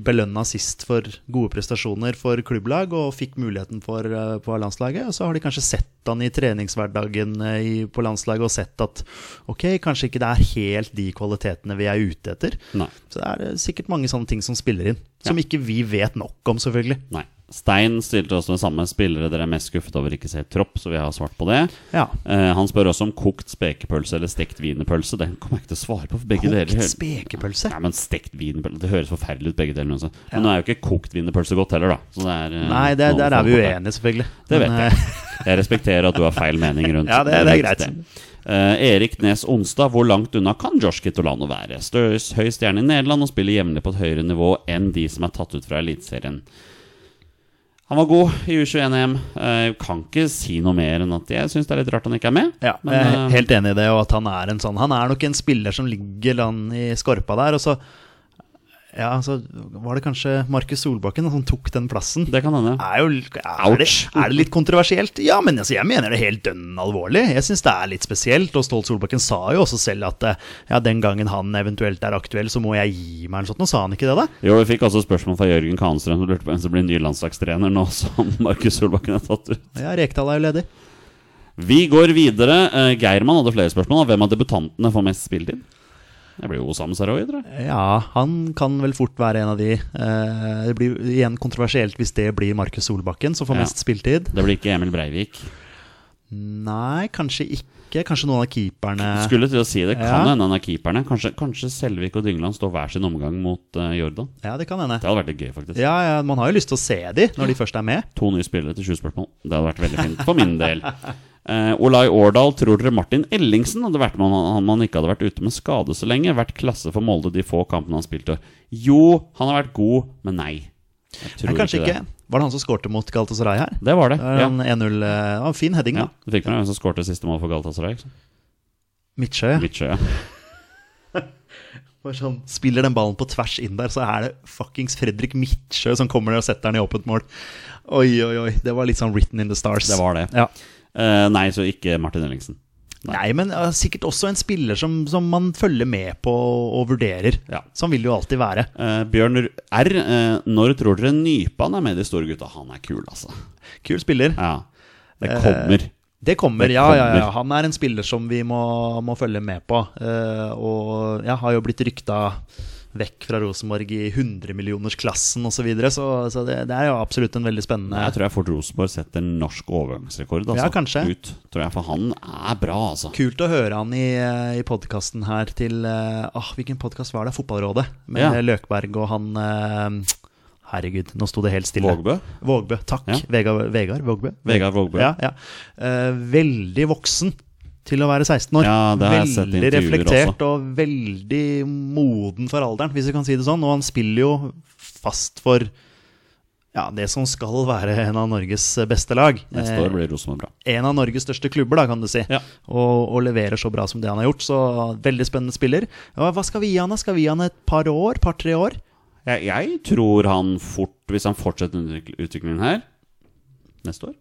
belønna sist for gode prestasjoner for klubblag og fikk muligheten for, eh, på landslaget. Og så har de kanskje sett han i treningshverdagen eh, i, på landslaget og sett at ok, kanskje ikke det er helt de kvalitetene vi er ute etter. Nei. Så det er eh, sikkert mange sånne ting som spiller inn, som Ja. ikke vi vet nok om, selvfølgelig. Nei. Stein stilte også det samme. Spillere dere er mest skuffet over ikke ser tropp, så vi har svart på det. Ja. Eh, han spør også om kokt spekepølse eller stekt wienerpølse. Den kommer jeg ikke til å svare på. for begge Kokt deler spekepølse? Ja, men stekt wienerpølse Det høres forferdelig ut, begge deler. Men Men nå er jo ikke kokt wienerpølse godt heller, da. Så det er, eh, Nei, det, der er vi uenige, selvfølgelig. Det vet jeg. eh, Jeg respekterer at du har feil mening rundt Ja, det- det er greit. Uh, Erik Nes Onsdag, hvor langt unna kan Josh Kitolano være? Støs høy stjerne i Nederland og spiller jevnlig på et høyere nivå enn de som er tatt ut fra Eliteserien. Han var god i U21-EM. Uh, kan ikke si noe mer enn at jeg syns det er litt rart han ikke er med. Ja, Men, jeg er eh, helt enig i det, og at han er en sånn Han er nok en spiller som ligger land i skorpa der, og så Ja, så var det kanskje Markus Solbakken som tok den plassen. det kan hende. er, jo, er, det, er det litt kontroversielt? Ja, men altså, jeg mener det helt dønn alvorlig. Jeg syns det er litt spesielt. Og Stolt Solbakken sa jo også selv at eh, ja, den gangen han eventuelt er aktuell, så må jeg gi meg eller sånt. Nå sa han ikke det, da? Jo, Vi fikk også spørsmål fra Jørgen Kahnstrøm som lurte på hvem som blir ny landslagstrener nå som Markus Solbakken er tatt ut. Ja, Rekdal er jo ledig. Vi går videre. Eh, Geirmann hadde flere spørsmål. Hvem av debutantene får mest spilletid? Det blir jo Osam Sarawi, tror jeg. Ja, han kan vel fort være en av de. Eh, det blir igjen kontroversielt hvis det blir Markus Solbakken som får Ja. mest spilletid. Det blir ikke Emil Breivik. Nei, kanskje ikke. Kanskje noen av keeperne Skulle til å si det. Kan Ja. hende en av keeperne. Kanskje, kanskje Selvik og Dyngeland står hver sin omgang mot eh, Jordan. Ja, det kan hende. Det hadde vært litt gøy, faktisk. Ja, ja, Man har jo lyst til å se de når de først er med. To nye spillere til sju spørsmål. Det hadde vært veldig fint for min del. Eh, Olai Årdal, tror dere Martin Ellingsen hadde vært med han, han ikke hadde vært ute med skade så lenge? Vært klasse for Molde de få kampene han spilte? Jo, han har vært god, men nei. Jeg tror Nei, kanskje ikke. det. Var det han som skårte mot Galatasaray her? Det var det. Det var Ja. en 1-0 eh, ja, Fin heading, Ja, da. du fikk med deg hvem som skårte siste mål for Galatasaray? Midtsjø. ja. Midtsjø, ja. Sånn, spiller den ballen på tvers inn der, så er det fuckings Fredrik Midtsjø som kommer der og setter den i åpent mål. Oi, oi, oi. Det var litt sånn written in the stars. Det var det. Ja. Eh, nei, så ikke Martin Ellingsen. Nei, men uh, sikkert også en spiller som, som man følger med på og vurderer. Ja. Sånn vil det jo alltid være. Uh, Bjørn R, uh, når tror dere Nypan er med de store gutta? Han er kul, altså. Kul spiller. Ja, det kommer. Det kommer, Det ja, ja, ja. Han er en spiller som vi må, må følge med på. Og ja, har jo blitt rykta vekk fra Rosenborg i 100-millionersklassen osv. Så, videre, så så det, det er jo absolutt en veldig spennende Jeg tror jeg Fort Rosenborg setter norsk overgangsrekord altså, Ja, kanskje. ut. Tror jeg, For han er bra, altså. Kult å høre han i, i podkasten her til eh, ah, Hvilken podkast var det? Fotballrådet. Med Ja. Løkberg og han eh, Herregud, nå sto det helt stille. Vågbø. Vågbø, takk. Ja. Vegard, Vegard Vågbø. Vegard Vågbø. Ja, ja. Eh, veldig voksen til å være 16 år. Ja, det har jeg sett veldig reflektert og veldig moden for alderen, hvis vi kan si det sånn. Og han spiller jo fast for ja, det som skal være en av Norges beste lag. Neste Eh, år blir Rosenborg bra. en av Norges største klubber, da, kan du si. Ja. Og, og leverer så bra som det han har gjort. Så veldig spennende spiller. Ja, hva skal vi gi han? da? Skal vi gi han et par år? Par-tre år? Jeg, jeg tror han fort, hvis han fortsetter utviklingen her Neste år?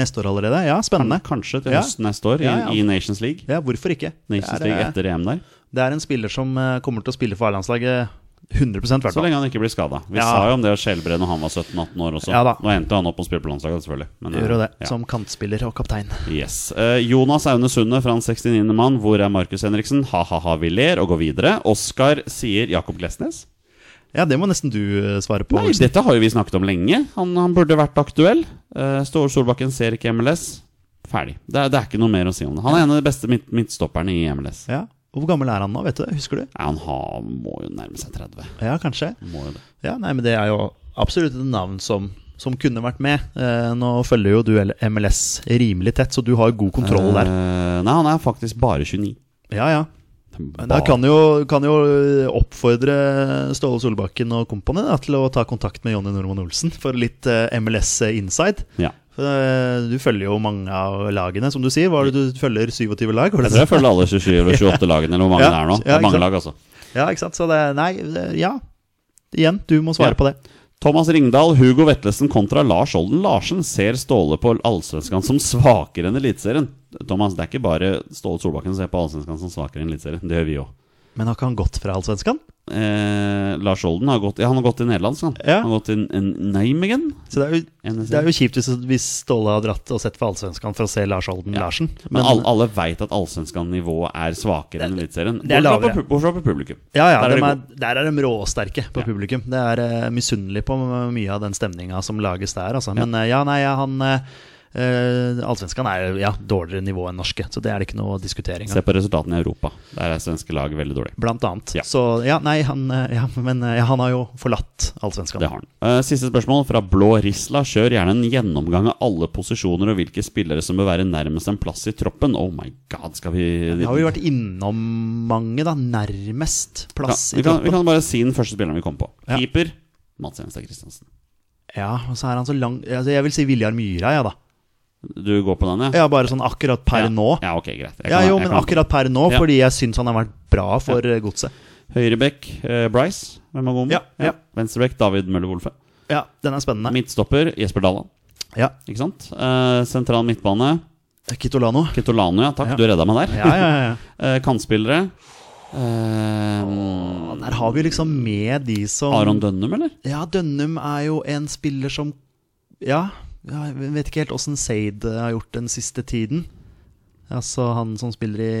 Neste år allerede? Ja, spennende. Kanskje til høsten neste år, i, i Nations League. Ja, hvorfor ikke? Nations League eh, etter EM der. det er en spiller som eh, kommer til å spille for A-landslaget 100 hvert Så lenge han ikke blir skada. Vi Ja. sa jo om det å Skjelbre når han var 17-18 år også. Ja. Nå endte han opp og å spille på landslaget, selvfølgelig. Men, Gjør jo det, ja. som kantspiller og kaptein. Yes. Eh, Jonas Aune Sunde fra den 69. mann. Hvor er Markus Henriksen? Ha-ha-ha, vi ler og går videre. Oskar sier Jakob Glesnes. Ja, det må nesten du eh, svare på. Nei, dette har jo vi snakket om lenge. Han, han burde vært aktuell. Uh, Ståle Solbakken ser ikke MLS. Ferdig. Det det er ikke noe mer å si om det. Han er en av de beste midt, midtstopperne i MLS. Ja. Og Hvor gammel er han nå, vet du? det? Husker du? Ja, han har, må jo nærme seg 30. Ja, kanskje. Må jo det. Ja, nei, men Det er jo absolutt et navn som, som kunne vært med. Eh, nå følger jo du MLS rimelig tett, så du har god kontroll der. Eh, nei, han er faktisk bare 29. Ja, ja. Men Da kan jo, kan jo oppfordre Ståle Solbakken og kompani til å ta kontakt med Jonny Normann Olsen for litt eh, MLS inside. Ja. Eh, du følger jo mange av lagene, som du sier. Hva er det du følger 27 lag? Jeg tror jeg følger alle 27 eller 28 lagene, eller hvor mange Ja, det er nå. Det er mange lag, altså. Ja, ikke sant? Så det Nei, ja. Igjen, du må svare Ja. på det. Thomas Ringdal, Hugo Vetlesen kontra Lars Olden Larsen ser Ståle på Allsvenskan som svakere enn Eliteserien. Thomas, det er ikke bare Ståle Solbakken som ser på Allsvenskan som svakere enn Eliteserien. Det gjør vi òg. Men har ikke han gått fra Allsvenskan? Eh, Lars Olden har gått Ja, han har gått til nederlandsk, han. Ja. Han har gått til en Nijmegen. Så det er jo, det er jo kjipt hvis, hvis Ståle har dratt og sett for Allsvenskan for å se Lars Olden Larsen. Men alle, alle veit at Allsvenskan-nivået er svakere enn Eliteserien. Er Bortsett fra på på publikum. Ja, ja, Der er de er, der er de råsterke på Ja. publikum. Det er uh, misunnelig på mye av den stemninga som lages der, altså. Ja. Men eh, ja, nei, ja, han uh, Allsvenskan er ja, dårligere nivå enn norske, så det er det ikke noe å diskutere Se på resultatene i Europa. Der er svenske lag veldig dårlige. Blant annet. Ja. Så ja, nei, han eh, Ja, men eh, ja, han har jo forlatt Allsvenskan. Det har han. Uh, siste spørsmål fra Blå Risla. Kjør gjerne en gjennomgang av alle posisjoner og hvilke spillere som bør være nærmest en plass i troppen. Oh my god, skal vi Vi har jo vært innom mange, da. Nærmest plass i kan, vi kan bare si den første spilleren vi kom på. Keeper Mats Jenstad Christiansen. Ja, og så er han så lang altså, Jeg vil si Viljar Myra, ja da. Du går på den, ja? Ja, bare sånn akkurat per ja. nå. Ja, ok, greit. Kan, Ja, jo, men akkurat per nå, fordi jeg syns han har vært bra for ja. godset. Høyrebekk eh, Bryce. Hvem er god med? Ja, ja. Venstrebekk David Møller Wolfe. Ja, den er spennende. Midtstopper Jesper Dalland. Ja. Ikke sant? Eh, sentral midtbane Kitolano. Kitolano, ja. Takk, du redda meg der. Ja, ja, ja. Eh, Kantspillere eh, Der har vi liksom med de som Aron Dønnum, eller? Ja, Dønnum er jo en spiller som Ja, jeg vet ikke helt åssen Seid har gjort den siste tiden. Altså han som spiller i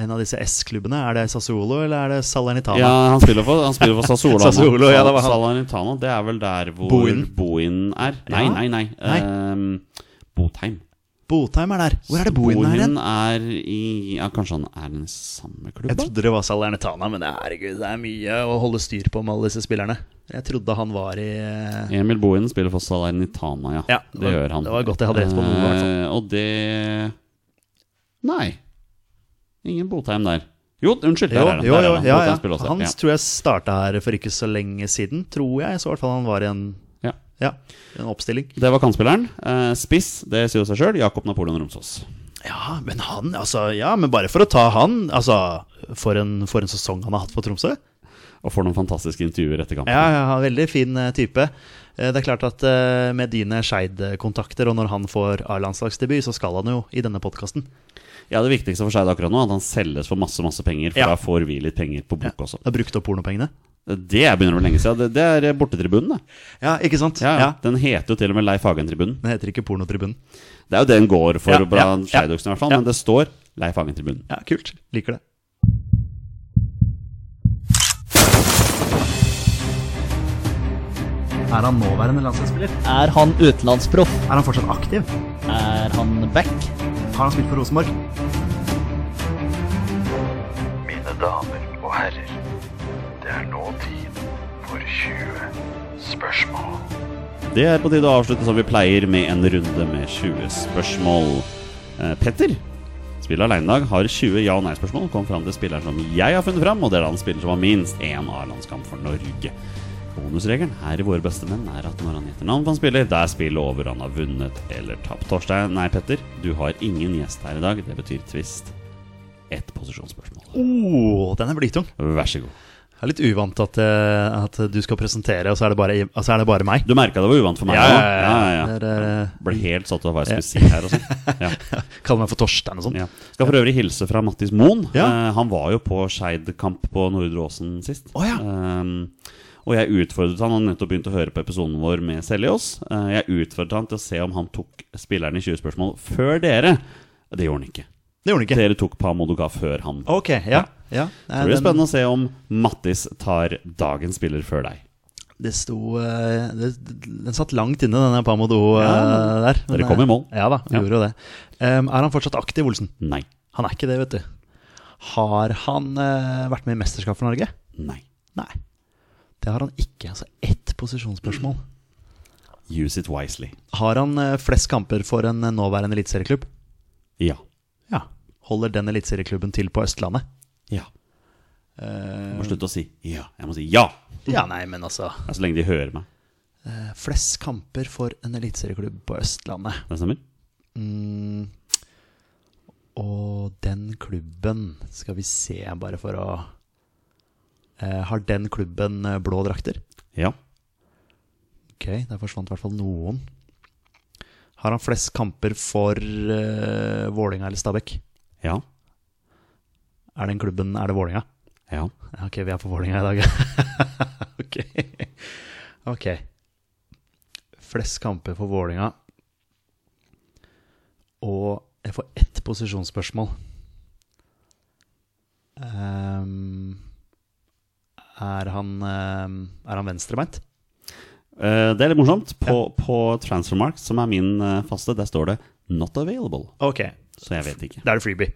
en av disse S-klubbene. Er det Sassuolo, eller er det Salernitana? Ja, han spiller for, han spiller for Sassuolo. Sassuolo, ja, det var han. Salernitana, det er vel der hvor Boin, Bohin er? Nei, Ja. nei, nei. Nei. Um, Botheim. Botheim er der. Hvor er det Bohin er igjen? er i Ja, kanskje han er i den samme klubben? Jeg trodde det var Salernitana, men det er, herregud, det er mye å holde styr på med alle disse spillerne. Jeg trodde han var i eh, Emil Bohin spiller for Salernitana, ja. Ja, det, det var- gjør han. det var godt jeg hadde rett på noe. Eh, og det Nei. Ingen Botheim der. Jo, unnskyld. Der Jo, er jo, Der er jo, det. ja, ja. Han ja. tror jeg starta her for ikke så lenge siden, tror jeg. Så i hvert fall han var i en, Ja. ja, en oppstilling. Det var kantspilleren. Eh, spiss, det sier jo seg sjøl. Jakob Napoleon Romsås. Ja, men han, altså Ja, men bare for å ta han Altså, for en, for en sesong han har hatt for Tromsø. Og for noen fantastiske intervjuer etter kampen. Ja, ja, veldig fin eh, type. Eh, Det er klart at med dine Skeid-kontakter, og når han får A-landslagsdebut, så skal han jo i denne podkasten. Ja, Det viktigste for Skeid akkurat nå er at han selges for masse masse penger. For Ja. da får vi litt penger på bok også. Har brukt opp pornopengene. Det er begynner å bli lenge siden. Det, det er bortetribunen, det. Ja, ikke sant? Ja, Ja, Den heter jo til og med Leif Hagen-tribunen. Den heter ikke Pornotribunen. Det er jo det den går for Ja, blant ja, ja. i hvert fall. Ja. Men det står Leif Hagen-tribunen. Ja, kult. Liker det. Er han nåværende landslagsspiller? Er han utenlandsproff? Er han fortsatt aktiv? Er han back? Har han spilt for Rosenborg? Mine damer og herrer, det er nå tid for 20 spørsmål. Det er på tide å avslutte som vi pleier, med en runde med 20 spørsmål. Eh, Petter, spiller aleinedag, har 20 ja- og nei-spørsmål. Kom fram til spilleren som jeg har funnet fram, og det er han spiller som har minst én A-landskamp for Norge. Bonusregelen her i Våre beste menn er at når han gjetter navn på en spiller, det er spillet over han har vunnet eller tapt. Torstein, nei, Petter, du har ingen gjest her i dag. Det betyr tvist. Ett posisjonsspørsmål. Oh, den er blytung. Vær så god. Det er litt uvant at, eh, at du skal presentere, og så er det bare, altså er det bare meg. Du merka det var uvant for meg Ja, ja, ja, ja. Det er, eh, Ble helt satt av hva jeg skulle si her og sånn. Ja. Kaller meg for Torstein og sånn. Ja. Skal for øvrig hilse fra Mattis Moen. Ja. Eh, han var jo på Skeid-kamp på Nordre Åsen sist. Oh, ja. Ehm, og jeg utfordret han, han nettopp begynte å høre på episoden vår med Seljås. Eh, jeg utfordret han til å se om han tok spillerne i 20 spørsmål før dere. Det gjorde han ikke. Det gjorde han ikke. Dere tok Pamodoka før han. Ok, ja. Ja. Så det blir spennende å se om Mattis tar dagens spiller før deg. Det sto eh, det, Den satt langt inne, denne Pamodo eh, Ja, der. dere kom i mål. eh, Ja da, vi Ja. gjorde jo det. Um, er han fortsatt aktiv, Olsen? Nei. Han er ikke det, vet du. Har han uh, vært med i mesterskap for Norge? Nei. Nei. Det har han ikke. Altså ett posisjonsspørsmål. Use it wisely. Har han uh, flest kamper for en eh, nåværende eliteserieklubb? Ja. Ja. Holder den eliteserieklubben til på Østlandet? Ja. Uh, må slutte å si ja. Jeg må si ja. ja, nei, men altså Ja, Så lenge de hører meg. Uh, Flest kamper for en eliteserieklubb på Østlandet. Det stemmer? Mm. Og den klubben Skal vi se, bare for å uh, Har den klubben blå drakter? Ja. Ok, der forsvant i hvert fall noen. Har han flest kamper for uh, Vålinga eller Stabæk? Ja. Er den klubben Er det Vålinga? Ja. Ja, Ok, vi er på Vålinga i dag. ok. ok. Flest kamper for Vålinga. Og jeg får ett posisjonsspørsmål. Um, er han um, Er han venstrebeint? Eh, det er litt morsomt. På, på Transfermark, som er min eh, faste, der står det 'not available'. Ok, Så jeg vet ikke. da er det freebie.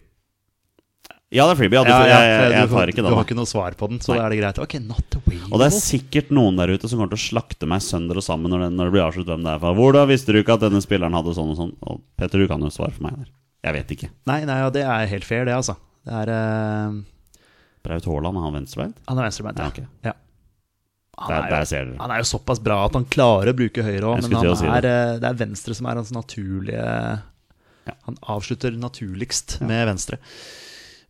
Ja, det er freebie. Ja, du, Ja, ja, jeg, jeg, jeg tar ikke Du har ikke noe svar på den, så Nei. da er det greit. Ok, not the way Og det er sikkert noen der ute som kommer til å slakte meg sønder og sammen når det, når det blir avsluttet hvem det er. For hvordan visste du ikke at denne spilleren hadde sånn og sånn? Og Petter, du kan jo svare for meg der. Jeg vet ikke. Nei, nei, ja, det er helt fair, det, altså. Det er uh... Braut Haaland, er han venstrebeint? Han er venstrebeint, Ja, ja. ok. ja. Han, Der, er der jo, ser han er jo såpass bra at han klarer å bruke høyre òg, men han si er, det. eh, det er venstre som er hans naturlige Ja. Han avslutter naturligst med venstre.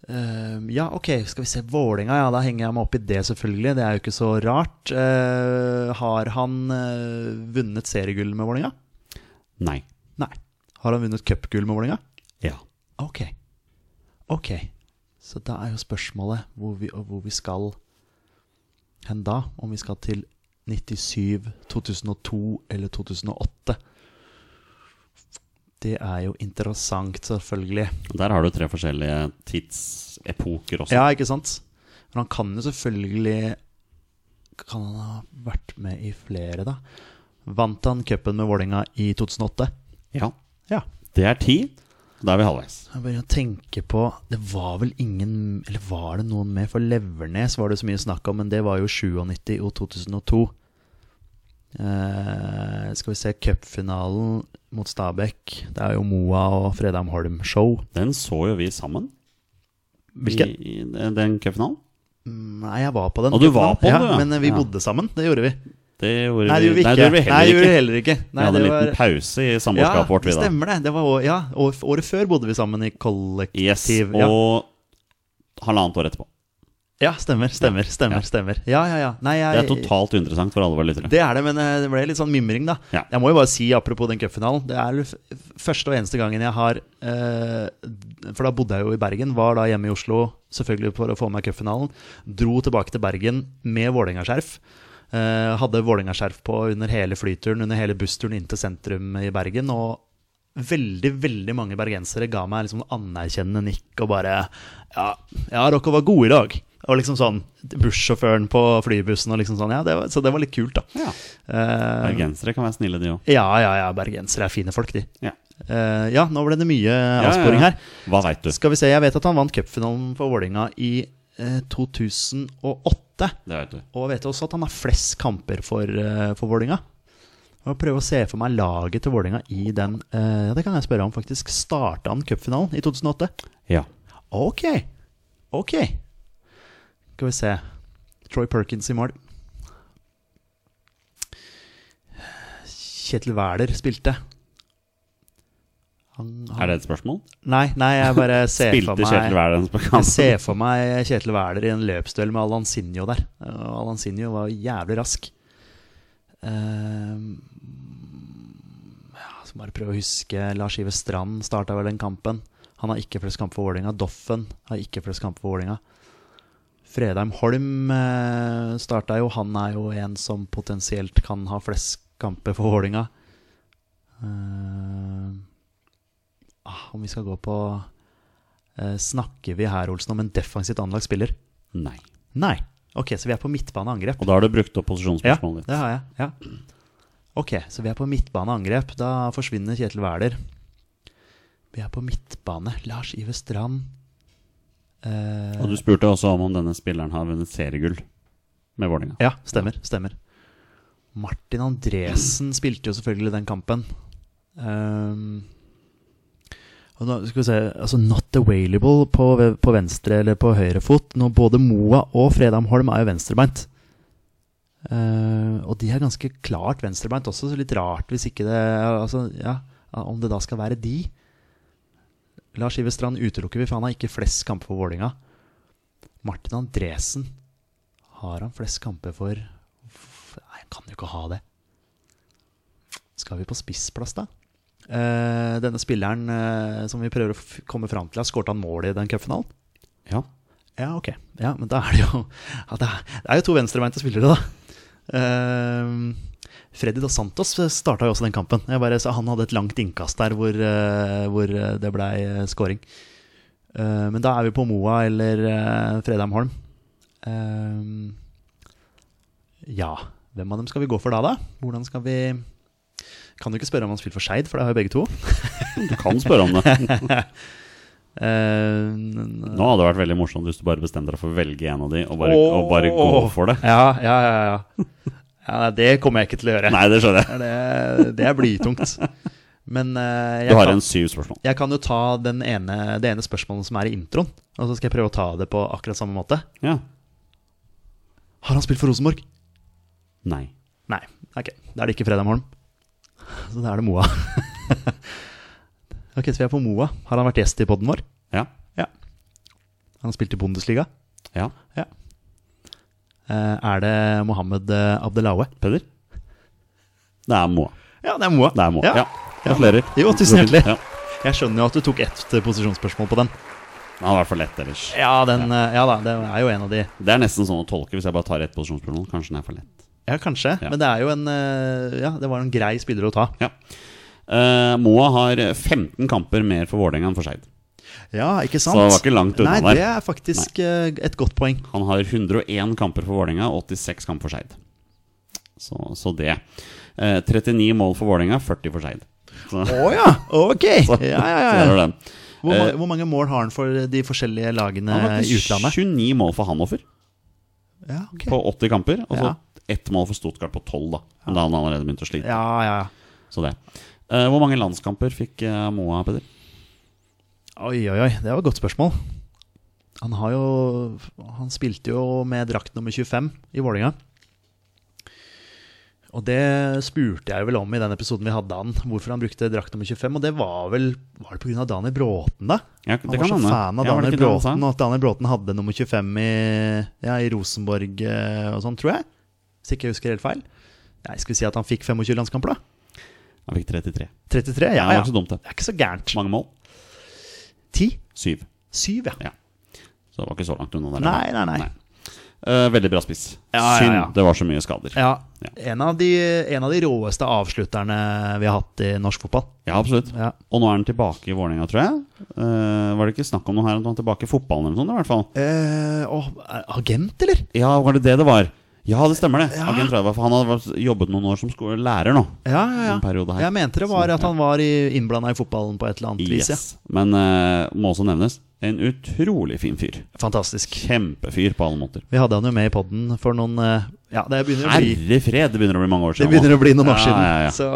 Eh, ja, ok, skal vi se. Vålinga, ja, da henger jeg meg opp i det, selvfølgelig. Det er jo ikke så rart. Uh, har han uh, vunnet seriegull med Vålinga? Nei. Nei. Har han vunnet cupgull med Vålinga? Ja. Ok. Ok. Så da er jo spørsmålet hvor vi, hvor vi skal hen da. Om vi skal til 97, 2002 eller 2008. Det er jo interessant, selvfølgelig. Der har du tre forskjellige tidsepoker også. Ja, ikke sant? Men han kan jo selvfølgelig Kan han ha vært med i flere, da? Vant han cupen med Vålerenga i 2008? Ja. Ja. Det er ti. Da er vi halvveis. Jeg begynner å tenke på Det var vel ingen Eller var det noen med? For Levernes var det så mye snakk om, men det var jo 97 og 2002. Eh, skal vi se cupfinalen mot Stabæk. Det er jo Moa og Fredheim Holm-show. Den så jo vi sammen. Hvilken? I, i den cupfinalen. Nei, jeg var på den. Og du var på den, ja, ja. Men eh, vi Ja. bodde sammen. Det gjorde vi. Det gjorde Nei, det gjorde vi ikke. Nei, det gjorde vi heller Nei, gjorde ikke. heller ikke. Nei, vi hadde en en var- liten pause i samboerskapet vårt. Ja, det stemmer det. det var, ja, året før bodde vi sammen i kollektiv. Yes, ja. og halvannet år etterpå. Ja, stemmer, stemmer, stemmer. Stemmer Ja, ja, ja. Nei, Det er totalt uinteressant for alle våre lyttere. Det er det, men eh, det ble litt sånn mimring, da. Ja. Jeg må jo bare si, apropos den cupfinalen Det er første og eneste gangen jeg har eh, For da bodde jeg jo i Bergen, var da hjemme i Oslo selvfølgelig for å få med cupfinalen. Dro tilbake til Bergen med Vålerenga-skjerf. Eh, hadde Vålerenga-skjerf på under hele flyturen, under hele bussturen inn til sentrum i Bergen. Og veldig, veldig mange bergensere ga meg liksom anerkjennende nikk og bare Ja, ja dere var gode i dag. Og liksom sånn Bussjåføren på flybussen og liksom sånn. Ja, det var, så det var litt kult, da. Ja. Eh, Bergensere kan være snille, de òg. ja, ja, ja, bergensere er fine folk, de. Ja. Uh, ja, nå ble det mye avsporing her. Hva vet du? Skal vi se, jeg vet at han vant cupfinalen for Vålerenga i uh, 2008. Det vet du. Og vet også at han har flest kamper for, uh, for Vålerenga. Jeg må prøve å se for meg laget til Vålerenga i den uh, Ja, det kan jeg spørre om, faktisk. Starta han cupfinalen i 2008? Ja. Ok. Ok. Skal vi se. Troy Perkins i mål. Kjetil Wæler spilte. Han, han, Er det et spørsmål? Nei, nei, jeg bare ser for Spilte meg Kjetil Wæler på Jeg ser for meg Kjetil Wæler i en løpsduell med Alansinho der. Og Alansinho var jævlig rask. Uh, ja, så bare prøve å huske. Lars Ive Strand starta vel den kampen. Han har ikke flest kamper for Vålerenga. Doffen har ikke flest kamper for Vålerenga. Fredheim Holm uh, starta jo. Han er jo en som potensielt kan ha flest kamper for Vålinga. Eh, ah, om vi skal gå på eh, Snakker vi her, Olsen, om en defensivt anlagt spiller? Nei. Nei. Ok, så vi er på midtbaneangrep. Og da har du brukt opp Ja, posisjonsspørsmålet det har jeg. Ja. Ok, så vi er på midtbaneangrep. Da forsvinner Kjetil Wæler. Vi er på midtbane. Lars Ive Strand. Eh, Og du spurte også om om denne spilleren har vunnet seriegull med Vålerenga. Ja, stemmer. Stemmer. Martin Andresen spilte jo selvfølgelig den kampen. Um, og nå skal vi se Altså Not available på, på venstre eller på høyre fot. Nå både Moa og Fredheim Holm er jo venstrebeint. Uh, og de er ganske klart venstrebeint også, så litt rart hvis ikke det altså, ja, Om det da skal være de. Lars Ive Strand utelukker vi, for han har ikke flest kamper for Vålinga Martin Andresen Har han flest kamper for Nei, han kan jo ikke ha det. Skal vi på spissplass, da? Uh, denne spilleren uh, som vi prøver å komme fram til, har skåret han mål i den cupfinalen? Ja. Ja, ok. Ja, men da er det jo ja, det, er, det er jo to venstrebeinte spillere, da. Eh, Freddy Dos Santos starta jo også den kampen. Jeg bare, så han hadde et langt innkast der hvor, eh, hvor det blei uh, scoring. Eh, men da er vi på Moa eller Fredheim Holm. Eh, ja, hvem av dem skal vi gå for da, da? Hvordan skal vi Kan du ikke spørre om han spiller for Skeid, for det har jo begge to. Du kan spørre om det. Uh, Nå hadde det vært veldig morsomt hvis du bare bestemte deg for å velge en av de og bare, og bare gå for det. Ja, ja, ja, ja. Ja det kommer jeg ikke til å gjøre. Nei, det skjønner jeg. Det, det er blytungt. Men eh, Du har kan, en syv spørsmål. jeg kan jo ta den ene, det ene spørsmålet som er i introen. Og så skal jeg prøve å ta det på akkurat samme måte. Ja. Har han spilt for Rosenborg? Nei. Nei. Ok, da er det ikke Fredheim Holm. Så da er det Moa. ok, så vi er på Moa. Har han vært gjest i poden vår? Ja. Ja. Han har spilt i Bundesliga. Ja. Ja. Eh, er det Mohammed Abdelawe? Peder? Det er Moa. Ja, det er Moa. Det er Moa. Ja. Ja. Gratulerer. Jo, tusen hjertelig. Ja. Jeg skjønner jo at du tok ett eh, posisjonsspørsmål på den. Han har hvert for lett ellers. Ja, den, eh, ja da, det er jo en av de Det er nesten sånn å tolke hvis jeg bare tar ett posisjonsspørsmål. Kanskje den er for lett. Ja, kanskje. Men det er jo en eh, Ja, det var en grei spiller å ta. Ja. Uh, Moa har 15 kamper mer for Vålerenga enn for Skeid. Ja, ikke sant? Så det var ikke langt unna Nei, der. det er faktisk Nei. et godt poeng. Han har 101 kamper for Vålerenga og 86 kamper for Skeid. Så, så det. Eh, 39 mål for Vålerenga, 40 for Skeid. Å oh, ja! Ok! så, Ja, ja, ja. Hvor, Eh, hvor mange mål har han for de forskjellige lagene i utlandet? 29 mål for Hanoffer Ja, okay. på 80 kamper, og så ett mål for Stuttgart på 12, da. Da han allerede begynte å slite. ja, ja. ja. Så det. Eh, hvor mange landskamper fikk eh, Moa, Peder? Oi, oi, oi. Det var et godt spørsmål. Han har jo Han spilte jo med drakt nummer 25 i Vålinga Og det spurte jeg vel om i den episoden vi hadde han, hvorfor han brukte drakt nummer 25. Og det var vel Var det pga. Daniel Bråten, da? Ja, Han var kan så fan av Ja, Daniel? Bråten, og at Daniel Bråten hadde nummer 25 i, ja, i Rosenborg eh, og sånn, tror jeg. Hvis ikke jeg husker helt feil. Jeg skulle si at han fikk 25 landskamper, da? Han fikk 33. 33? Ja, ja. så dumt, det. Det er ikke så gærent. Mange mål? 10? Syv. Syv, ja. Ja. Så det var ikke så langt unna der. Nei, nei, nei. Eh, veldig bra spiss. Ja, ja, Synd ja. det var så mye skader. Ja, Ja. En, av de, en av de råeste avslutterne vi har hatt i norsk fotball. Ja, absolutt. Ja. Og nå er han tilbake i Vålerenga, tror jeg. Uh, var det ikke snakk om noe her om han er tilbake i fotballen eller noe sånt? i hvert fall uh, er- agent, eller? Ja, var det det det var? Ja, det stemmer det. Ja. Agent var, for Han hadde jobbet noen år som lærer nå. Ja, ja, ja. Her. Jeg mente det var at han var innblanda i fotballen på et eller annet vis. Ja. Men uh, må også nevnes en utrolig fin fyr. Fantastisk. Kjempefyr på alle måter. Vi hadde han jo med i poden for noen uh, Ja, det begynner å bli, Herre fred, det begynner å bli mange år siden. det begynner å bli noen år Ja, siden. ja. Så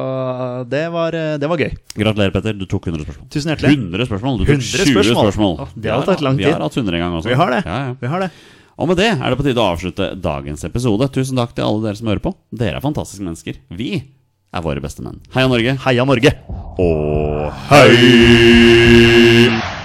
det var, eh, det var gøy. Gratulerer, Petter. Du tok 100 spørsmål. Tusen hjertelig. 100 spørsmål? Du tok 100 20 spørsmål. spørsmål. Det har tatt lang Vi har hatt 100 en gang også. Vi har det. Ja, ja. Vi har det. Og med det er det på tide å avslutte dagens episode. Tusen takk til alle dere som hører på. Dere er fantastiske mennesker. Vi er våre beste menn. Heia Norge. Heia Norge! Og hei!